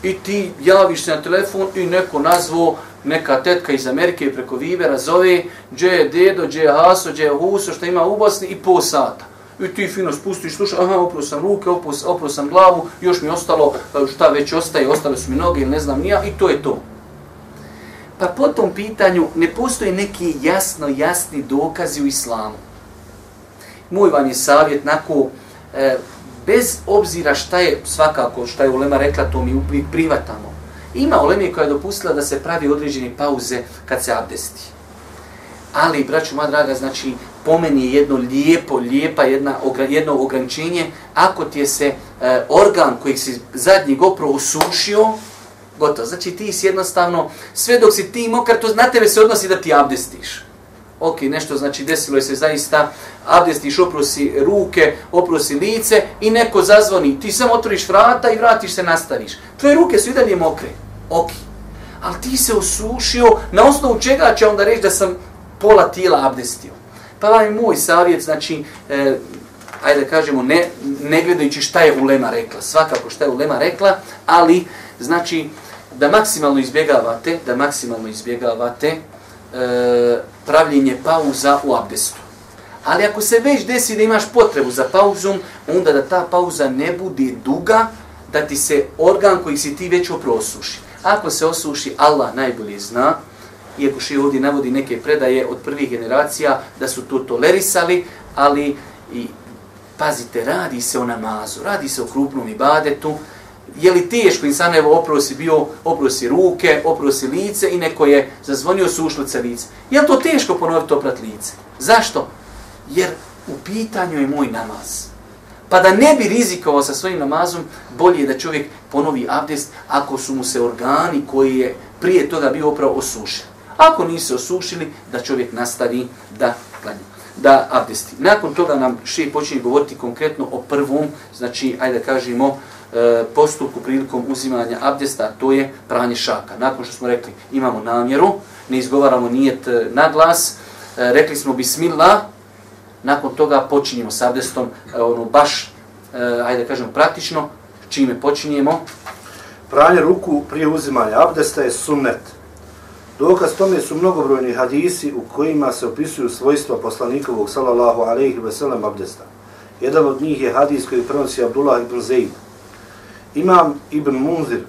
I ti javiš se na telefon i neko nazvo, neka tetka iz Amerike preko Vibera zove, gdje je dedo, gdje je haso, gdje je huso, što ima u Bosni i pol sata. I ti fino spustiš, slušaj, aha, opro sam ruke, opro, opro sam glavu, još mi ostalo, e, šta već ostaje, ostale su mi noge ili ne znam nija, i to je to. Pa po tom pitanju ne postoje neki jasno, jasni dokazi u islamu. Moj vam je savjet, nako, e, bez obzira šta je svakako, šta je Ulema rekla, to mi privatamo. Ima Ulema koja je dopustila da se pravi određene pauze kad se abdesti. Ali, braću moja draga, znači, pomeni je jedno lijepo, lijepa jedna, jedno ograničenje, ako ti je se e, organ koji si zadnji gopro usušio, gotovo. Znači ti si jednostavno, sve dok si ti mokar, to na tebe se odnosi da ti abdestiš. Ok, nešto znači desilo je se zaista, abdestiš, oprosi ruke, oprosi lice i neko zazvoni. Ti samo otvoriš vrata i vratiš se, nastaviš. Tvoje ruke su i dalje mokre. Ok. Ali ti se osušio, na osnovu čega će onda reći da sam pola tijela abdestio. Pa vam je moj savjet, znači, e, ajde da kažemo, ne, ne gledajući šta je Ulema rekla, svakako šta je Ulema rekla, ali, znači, da maksimalno izbjegavate, da maksimalno izbjegavate e, pravljenje pauza u abdestu. Ali ako se već desi da imaš potrebu za pauzom, onda da ta pauza ne bude duga, da ti se organ koji si ti već oprosuši. Ako se osuši, Allah najbolje zna, iako še ovdje navodi neke predaje od prvih generacija da su to tolerisali, ali i pazite, radi se o namazu, radi se o krupnom ibadetu, je li teško insan evo oprosi bio, oprosi ruke, oprosi lice i neko je zazvonio sušlice lice. Je li to teško ponoviti oprat lice? Zašto? Jer u pitanju je moj namaz. Pa da ne bi rizikovao sa svojim namazom, bolje je da čovjek ponovi abdest ako su mu se organi koji je prije toga bio opravo osušen. Ako nisu osušili, da čovjek nastavi da klanja da abdesti. Nakon toga nam še počinje govoriti konkretno o prvom, znači, ajde da kažemo, e, postupku prilikom uzimanja abdesta, to je pranje šaka. Nakon što smo rekli, imamo namjeru, ne izgovaramo nijet e, na glas, e, rekli smo bismillah, nakon toga počinjemo s abdestom, ono baš, ajde da kažemo, praktično, čime počinjemo? Pranje ruku prije uzimanja abdesta je sunnet. Dokaz tome su mnogobrojni hadisi u kojima se opisuju svojstva poslanikovog sallallahu alejhi ve sellem abdesta. Jedan od njih je hadis koji prenosi Abdullah ibn Zeyd. Imam ibn Munzir,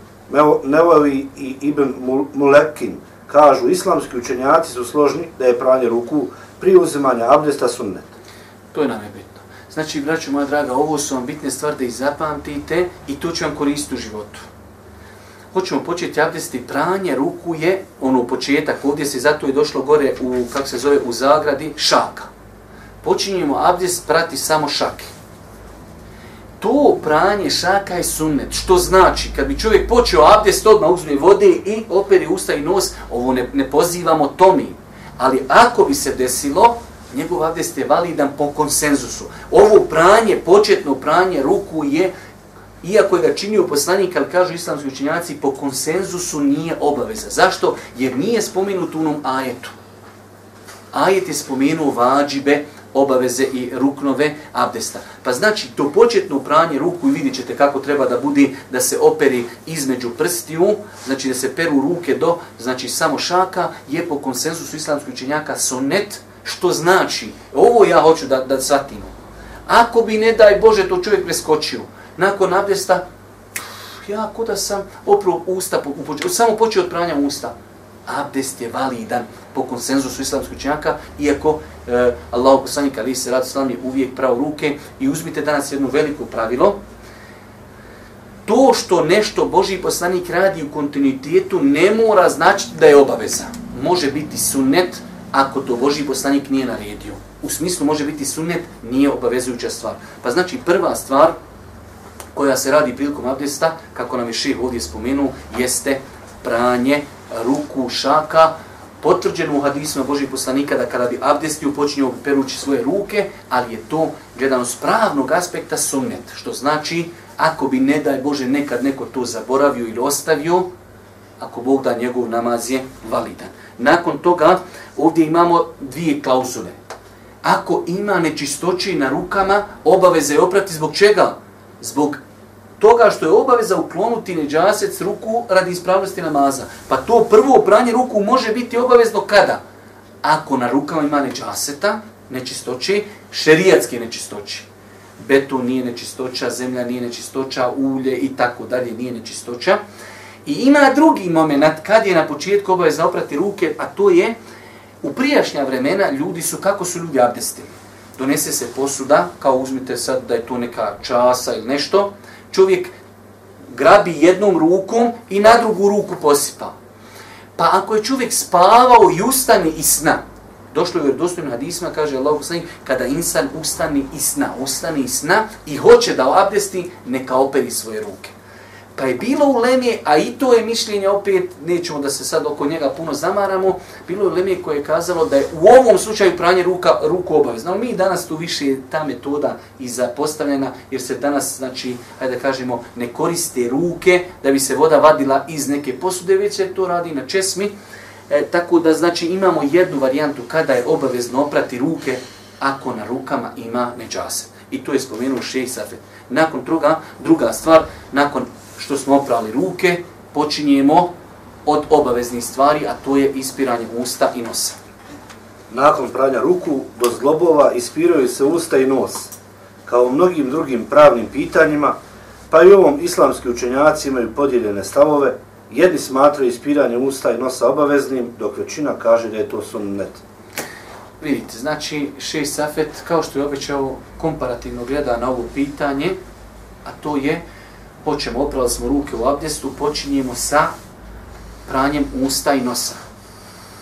Nevavi i ibn Mulekin kažu islamski učenjaci su složni da je pranje ruku pri uzimanju abdesta sunnet. To je nam je bitno. Znači, braću moja draga, ovo su vam bitne stvari da ih zapamtite i to će vam koristiti u životu hoćemo početi abdesti pranje ruku je ono početak. Ovdje se zato je došlo gore u kako se zove u zagradi šaka. Počinjemo abdest prati samo šake. To pranje šaka je sunnet što znači kad bi čovjek počeo abdest odmah uzme vode i operi usta i nos ovo ne, ne pozivamo tomi. Ali ako bi se desilo njegov abdest je validan po konsenzusu. Ovo pranje početno pranje ruku je iako je ga činio poslanik, ali kažu islamski učinjaci, po konsenzusu nije obaveza. Zašto? Jer nije spomenut u onom ajetu. Ajet je spomenuo vađibe, obaveze i ruknove abdesta. Pa znači, to početno pranje ruku i vidjet ćete kako treba da bude da se operi između prstiju, znači da se peru ruke do, znači samo šaka, je po konsenzusu islamskih učenjaka sonet, što znači, ovo ja hoću da, da shvatimo. Ako bi, ne daj Bože, to čovjek preskočio, nakon abdesta, ja kuda sam opro usta, u samo počeo od pranja usta. Abdest je validan po konsenzusu islamskog učenjaka, iako e, Allah poslanik ali se rad je uvijek pravo ruke i uzmite danas jedno veliko pravilo, to što nešto Boži poslanik radi u kontinuitetu ne mora značiti da je obaveza. Može biti sunnet ako to Boži poslanik nije naredio. U smislu može biti sunnet, nije obavezujuća stvar. Pa znači prva stvar, koja se radi prilikom abdesta, kako nam je ših ovdje spomenuo, jeste pranje ruku šaka, potvrđeno u hadisima Božih poslanika da kada bi abdestio počinio perući svoje ruke, ali je to gledano s pravnog aspekta sunnet, što znači ako bi ne daj Bože nekad neko to zaboravio ili ostavio, ako Bog da njegov namaz je validan. Nakon toga ovdje imamo dvije klauzule. Ako ima nečistoći na rukama, obaveze je oprati zbog čega? Zbog toga što je obaveza uklonuti neđasec ruku radi ispravnosti namaza. Pa to prvo pranje ruku može biti obavezno kada? Ako na rukama ima neđaseta, nečistoće, šerijatske nečistoće. Beton nije nečistoća, zemlja nije nečistoća, ulje i tako dalje nije nečistoća. I ima drugi moment kad je na početku obaveza oprati ruke, a to je u prijašnja vremena ljudi su, kako su ljudi abdestili? Donese se posuda, kao uzmite sad da je to neka časa ili nešto, čovjek grabi jednom rukom i na drugu ruku posipa. Pa ako je čovjek spavao i ustane i sna, došlo je u dostojnom hadisma, kaže Allah poslanik, kada insan ustane i sna, ustane i sna i hoće da abdesti, neka operi svoje ruke. Pa je bilo u Leme, a i to je mišljenje opet, nećemo da se sad oko njega puno zamaramo, bilo je u Leme koje je kazalo da je u ovom slučaju pranje ruka, ruku obavezno. Mi danas tu više ta metoda i zapostavljena, jer se danas, znači, hajde da kažemo, ne koriste ruke da bi se voda vadila iz neke posude, već se to radi na česmi. E, tako da, znači, imamo jednu varijantu kada je obavezno oprati ruke ako na rukama ima neđase. I to je spomenuo šeji Safet. Nakon druga, druga stvar, nakon što smo oprali ruke, počinjemo od obaveznih stvari, a to je ispiranje usta i nosa. nakon pranja ruku do zglobova ispiraju se usta i nos, kao u mnogim drugim pravnim pitanjima, pa i ovom islamski učenjaci imaju podijeljene stavove, jedni smatraju ispiranje usta i nosa obaveznim, dok većina kaže da je to sunnet. Vidite, znači šej Safet, kao što je obećao, komparativno gleda na ovo pitanje, a to je, počemo, oprali smo ruke u abdestu, počinjemo sa pranjem usta i nosa.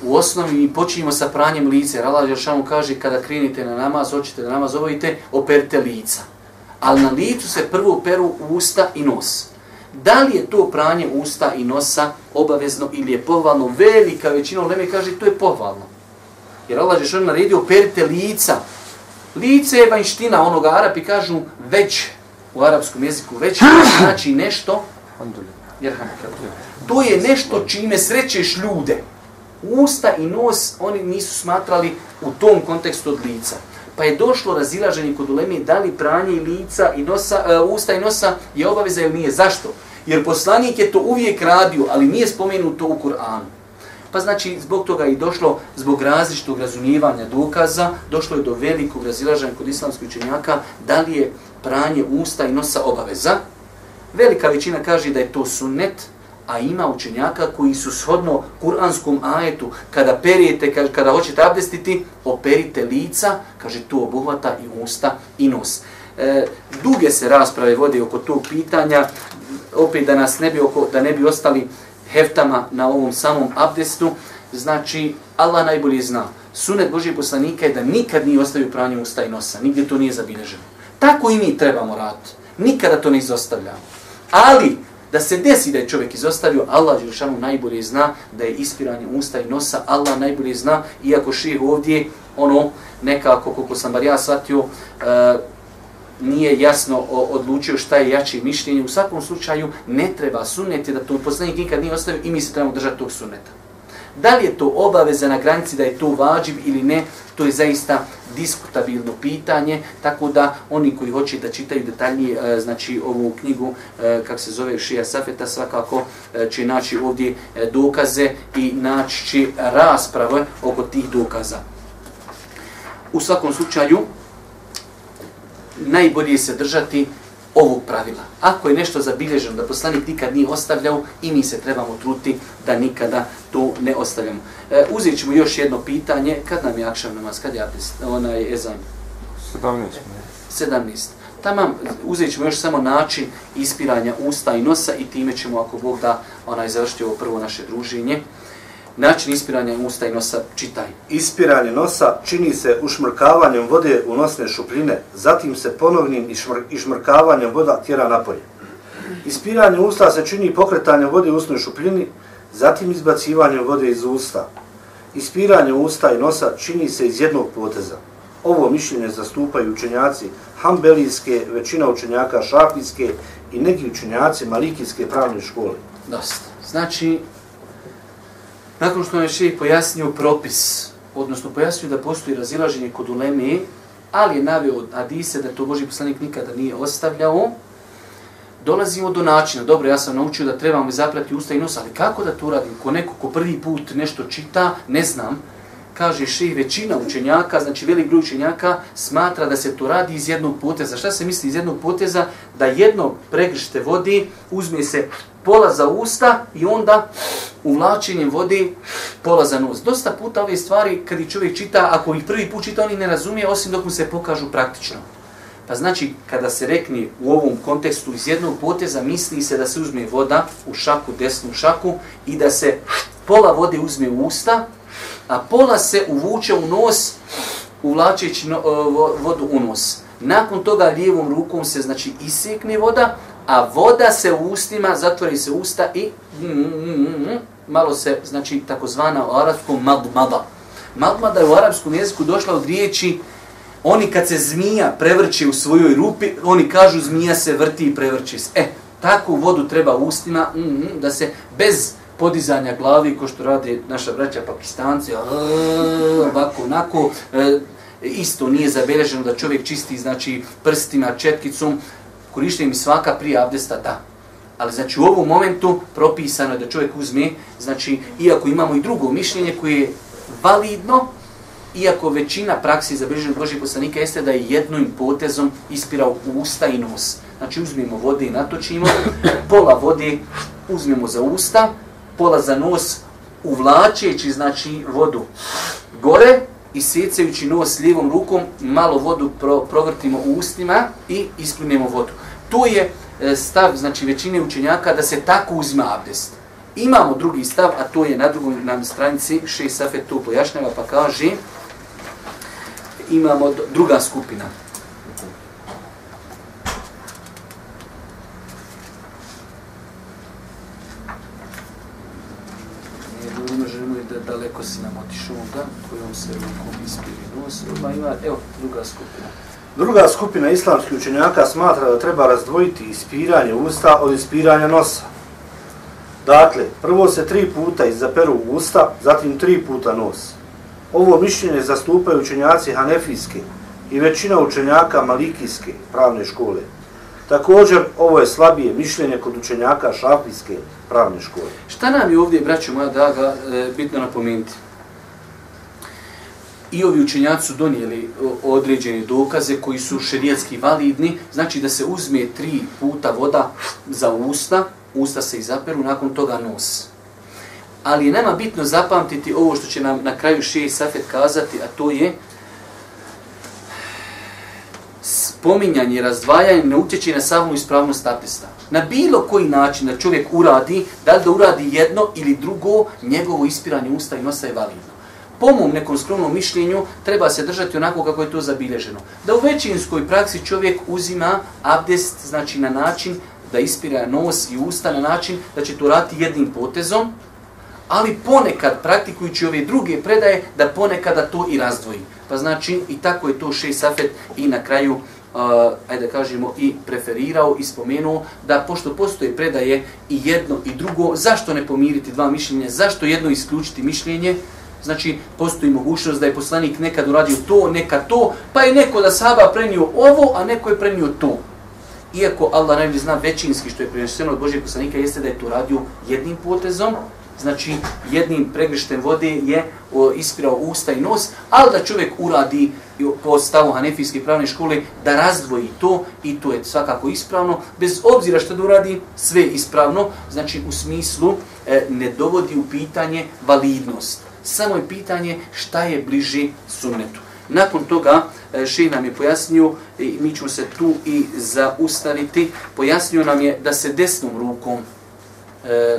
U osnovi mi počinjemo sa pranjem lice. Allah Jeršanu kaže, kada krenite na namaz, hoćete da namaz obavite, operite lica. Ali na licu se prvo peru usta i nos. Da li je to pranje usta i nosa obavezno ili je pohvalno? Velika većina uleme kaže, to je pohvalno. Jer Allah Žešan naredio, perite lica. Lice je vanština onoga Arapi kažu već u arapskom jeziku, već znači nešto, to je nešto čime srećeš ljude. Usta i nos oni nisu smatrali u tom kontekstu od lica. Pa je došlo razilaženje kod uleme da li pranje lica i nosa, uh, usta i nosa je obaveza ili nije. Zašto? Jer poslanik je to uvijek radio, ali nije spomenuto u Kur'anu. Pa znači, zbog toga i došlo, zbog različitog razumijevanja dokaza, došlo je do velikog razilaženja kod islamskih učenjaka, da li je pranje usta i nosa obaveza. Velika većina kaže da je to sunnet, a ima učenjaka koji su shodno kuranskom ajetu, kada perijete, kada hoćete abdestiti, operite lica, kaže to obuhvata i usta i nos. E, duge se rasprave vode oko tog pitanja, opet da nas ne bi, oko, da ne bi ostali heftama na ovom samom abdestu, znači Allah najbolje zna. Sunet Božije poslanika je da nikad nije ostavio pranje usta i nosa, nigdje to nije zabilježeno. Tako i mi trebamo raditi. Nikada to ne izostavljamo. Ali, da se desi da je čovjek izostavio, Allah Đelšanu najbolje zna da je ispiranje usta i nosa, Allah najbolje zna, iako ših ovdje, ono, nekako, koliko sam bar ja shvatio, uh, nije jasno odlučio šta je jači mišljenje. U svakom slučaju ne treba sunneti da to poslanik nikad nije ostavio i mi se trebamo držati tog sunneta. Da li je to obaveza na granici da je to vađiv ili ne, to je zaista diskutabilno pitanje, tako da oni koji hoće da čitaju detaljnije e, znači ovu knjigu, kako kak se zove Šija Safeta, svakako e, će naći ovdje dokaze i naći će rasprave oko tih dokaza. U svakom slučaju, najbolje se držati ovog pravila. Ako je nešto zabilježeno da poslanik nikad nije ostavljao i mi se trebamo truti da nikada to ne ostavljamo. E, uzet ćemo još jedno pitanje. Kad nam je akšav namaz? Kad je abdest? Onaj ezan? 17. 17. Tamam, uzet ćemo još samo način ispiranja usta i nosa i time ćemo, ako Bog da, onaj završiti ovo prvo naše druženje. Način ispiranja usta i nosa, čitaj. Ispiranje nosa čini se ušmrkavanjem vode u nosne šupline, zatim se ponovnim išmrkavanjem voda tjera napolje. Ispiranje usta se čini pokretanjem vode u usnoj šupljini, zatim izbacivanjem vode iz usta. Ispiranje usta i nosa čini se iz jednog poteza. Ovo mišljenje zastupaju učenjaci hambelijske, većina učenjaka šafijske i neki učenjaci malikijske pravne škole. Dosta. Znači, Nakon što je šejih pojasnio propis, odnosno pojasnio da postoji razilaženje kod uleme, ali je navio Adise da to Boži poslanik nikada nije ostavljao, dolazimo do načina. Dobro, ja sam naučio da trebamo mi zaprati usta i nos, ali kako da to radim? Ko neko ko prvi put nešto čita, ne znam, kaže šejih većina učenjaka, znači velik broj učenjaka, smatra da se to radi iz jednog poteza. Šta se misli iz jednog poteza? Da jedno pregršte vodi, uzme se pola za usta i onda uvlačenjem vode pola za nos. Dosta puta ove stvari, kad ih čovjek čita, ako ih prvi put čita, oni ne razumije, osim dok mu se pokažu praktično. Pa znači, kada se rekne u ovom kontekstu iz jednog poteza, misli se da se uzme voda u šaku, desnu šaku, i da se pola vode uzme u usta, a pola se uvuče u nos, uvlačeći vodu u nos. Nakon toga lijevom rukom se znači isekne voda, a voda se u ustima, zatvori se usta i mm, mm, mm, mm, mm malo se, znači, takozvana u arabskom madmada. Madmada je u arapskom jeziku došla od riječi oni kad se zmija prevrće u svojoj rupi, oni kažu zmija se vrti i prevrće se. E, takvu vodu treba u ustima mm, da se bez podizanja glavi, ko što rade naša braća pakistanci, ovako, onako, e, isto nije zabeleženo da čovjek čisti, znači, prstima, četkicom, korištenjem svaka prije abdesta, da. Ali znači u ovom momentu propisano je da čovjek uzme, znači iako imamo i drugo mišljenje koje je validno, iako većina praksi za Božih poslanika jeste da je jednim potezom ispirao usta i nos. Znači uzmemo vode i natočimo, pola vode uzmemo za usta, pola za nos, uvlačeći znači vodu gore i sjecajući nos lijevom rukom, malo vodu pro, provrtimo u ustima i isplinemo vodu. To je e, stav znači većine učenjaka da se tako uzme abdest. Imamo drugi stav, a to je na drugoj nam stranici, še Safet to pojašnjava, pa kaže, imamo druga skupina. da daleko si nam otišao onda, kojom se rukom ispiri nos, odmah ima, evo, druga skupina. Druga skupina islamskih učenjaka smatra da treba razdvojiti ispiranje usta od ispiranja nosa. Dakle, prvo se tri puta izaperu usta, zatim tri puta nos. Ovo mišljenje zastupaju učenjaci Hanefijske i većina učenjaka Malikijske pravne škole. Također, ovo je slabije mišljenje kod učenjaka Šafijske pravne škole. Šta nam je ovdje, braćo moja draga, e, bitno napomenuti? I ovi učenjaci su donijeli e, određene dokaze koji su šerijatski validni, znači da se uzme tri puta voda za usta, usta se izaperu, nakon toga nos. Ali je nama bitno zapamtiti ovo što će nam na kraju šeji Safet kazati, a to je spominjanje, razdvajanje ne utječe na samu ispravnost abdesta. Na bilo koji način da čovjek uradi, da li da uradi jedno ili drugo, njegovo ispiranje usta i nosa je validno. Po mom nekom skromnom mišljenju treba se držati onako kako je to zabilježeno. Da u većinskoj praksi čovjek uzima abdest znači na način da ispira nos i usta na način da će to raditi jednim potezom, ali ponekad praktikujući ove druge predaje da ponekada to i razdvoji. Pa znači i tako je to šej safet i na kraju uh, ajde da kažemo i preferirao i spomenuo da pošto postoje predaje i jedno i drugo, zašto ne pomiriti dva mišljenja, zašto jedno isključiti mišljenje, Znači, postoji mogućnost da je poslanik nekad uradio to, nekad to, pa je neko da sahaba prenio ovo, a neko je prenio to. Iako Allah najbolje zna većinski što je preneseno od Božijeg poslanika, jeste da je to radio jednim potezom, znači jednim pregrištem vode je ispirao usta i nos, ali da čovjek uradi po stavu Hanefijske pravne škole da razdvoji to i to je svakako ispravno, bez obzira što da uradi sve ispravno, znači u smislu e, ne dovodi u pitanje validnost. Samo je pitanje šta je bliži sunnetu. Nakon toga e, ših nam je pojasnio, i mi ćemo se tu i zaustaviti, pojasnio nam je da se desnom rukom, e,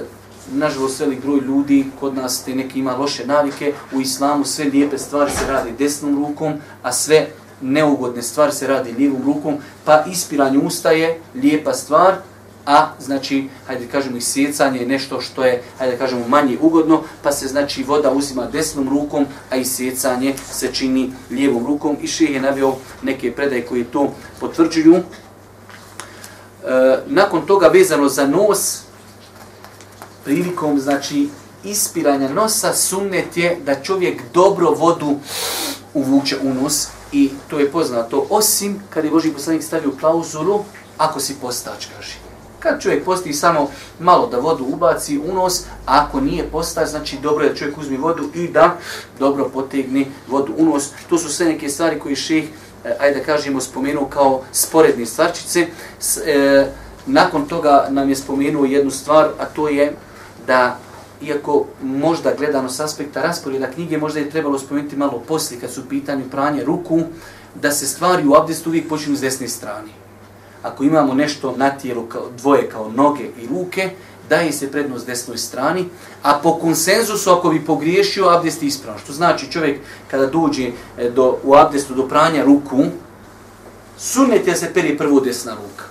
nažalost velik broj ljudi, kod nas te neki ima loše navike, u islamu sve lijepe stvari se radi desnom rukom, a sve neugodne stvari se radi lijevom rukom, pa ispiranje usta je lijepa stvar, a znači, hajde kažemo, isjecanje je nešto što je, hajde kažemo, manje ugodno, pa se znači voda uzima desnom rukom, a isjecanje se čini lijevom rukom. I ših je navio neke predaje koje to potvrđuju. E, nakon toga vezano za nos, prilikom znači ispiranja nosa, sunnet je da čovjek dobro vodu uvuče u nos i to je poznato, osim kad je Boži poslanik stavio klauzulu, ako si postač, kaže. Kad čovjek posti samo malo da vodu ubaci u nos, a ako nije postač, znači dobro je da čovjek uzmi vodu i da dobro potegne vodu u nos. To su sve neke stvari koje šeh, e, ajde da kažemo, spomenuo kao sporedne stvarčice. S, e, nakon toga nam je spomenuo jednu stvar, a to je da iako možda gledano s aspekta rasporeda knjige, možda je trebalo spomenuti malo poslije kad su pitanju pranje ruku, da se stvari u abdestu uvijek počinu s desne strane ako imamo nešto na tijelu kao, dvoje kao noge i ruke, daje se prednost desnoj strani, a po konsenzusu ako bi pogriješio, abdest je ispravno. Što znači čovjek kada dođe e, do, u abdestu do pranja ruku, sunnet je se peri prvo desna ruka.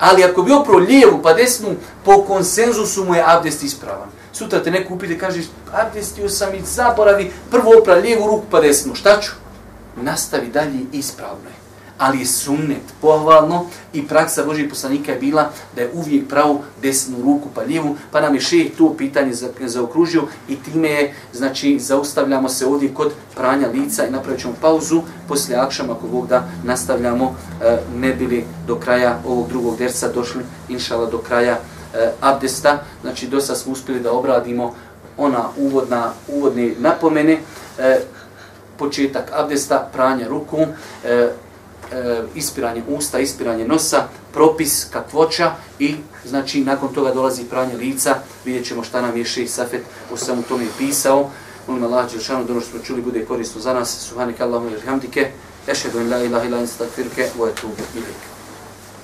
Ali ako bi opro lijevu pa desnu, po konsenzusu mu je abdest ispravan. Sutra te neko upite, kažeš, abdestio sam i zaboravi, prvo opra lijevu ruku pa desnu. Šta ću? Nastavi dalje ispravno je ali je sunnet pohvalno. I praksa Božih poslanika je bila da je uvijek pravu desnu ruku pa lijevu, pa nam je šeh to pitanje zaokružio i time je, znači, zaustavljamo se ovdje kod pranja lica i napravit ćemo pauzu, poslije akšama ako Bog da nastavljamo, e, ne bili do kraja ovog drugog dersa došli, inšala, do kraja e, abdesta, znači dosta smo uspjeli da obradimo ona uvodna, uvodne napomene, e, početak abdesta, pranja ruku, e, ispiranje usta, ispiranje nosa, propis kakvoća i znači nakon toga dolazi pranje lica, vidjet ćemo šta nam je Šeji Safet u samom tome pisao. Molim Allah, Đelšanu, da ono što smo čuli bude korisno za nas. Subhanik Allahumma ilhamdike. Ešhedu in la ilaha ila instakfirke, wa ilike.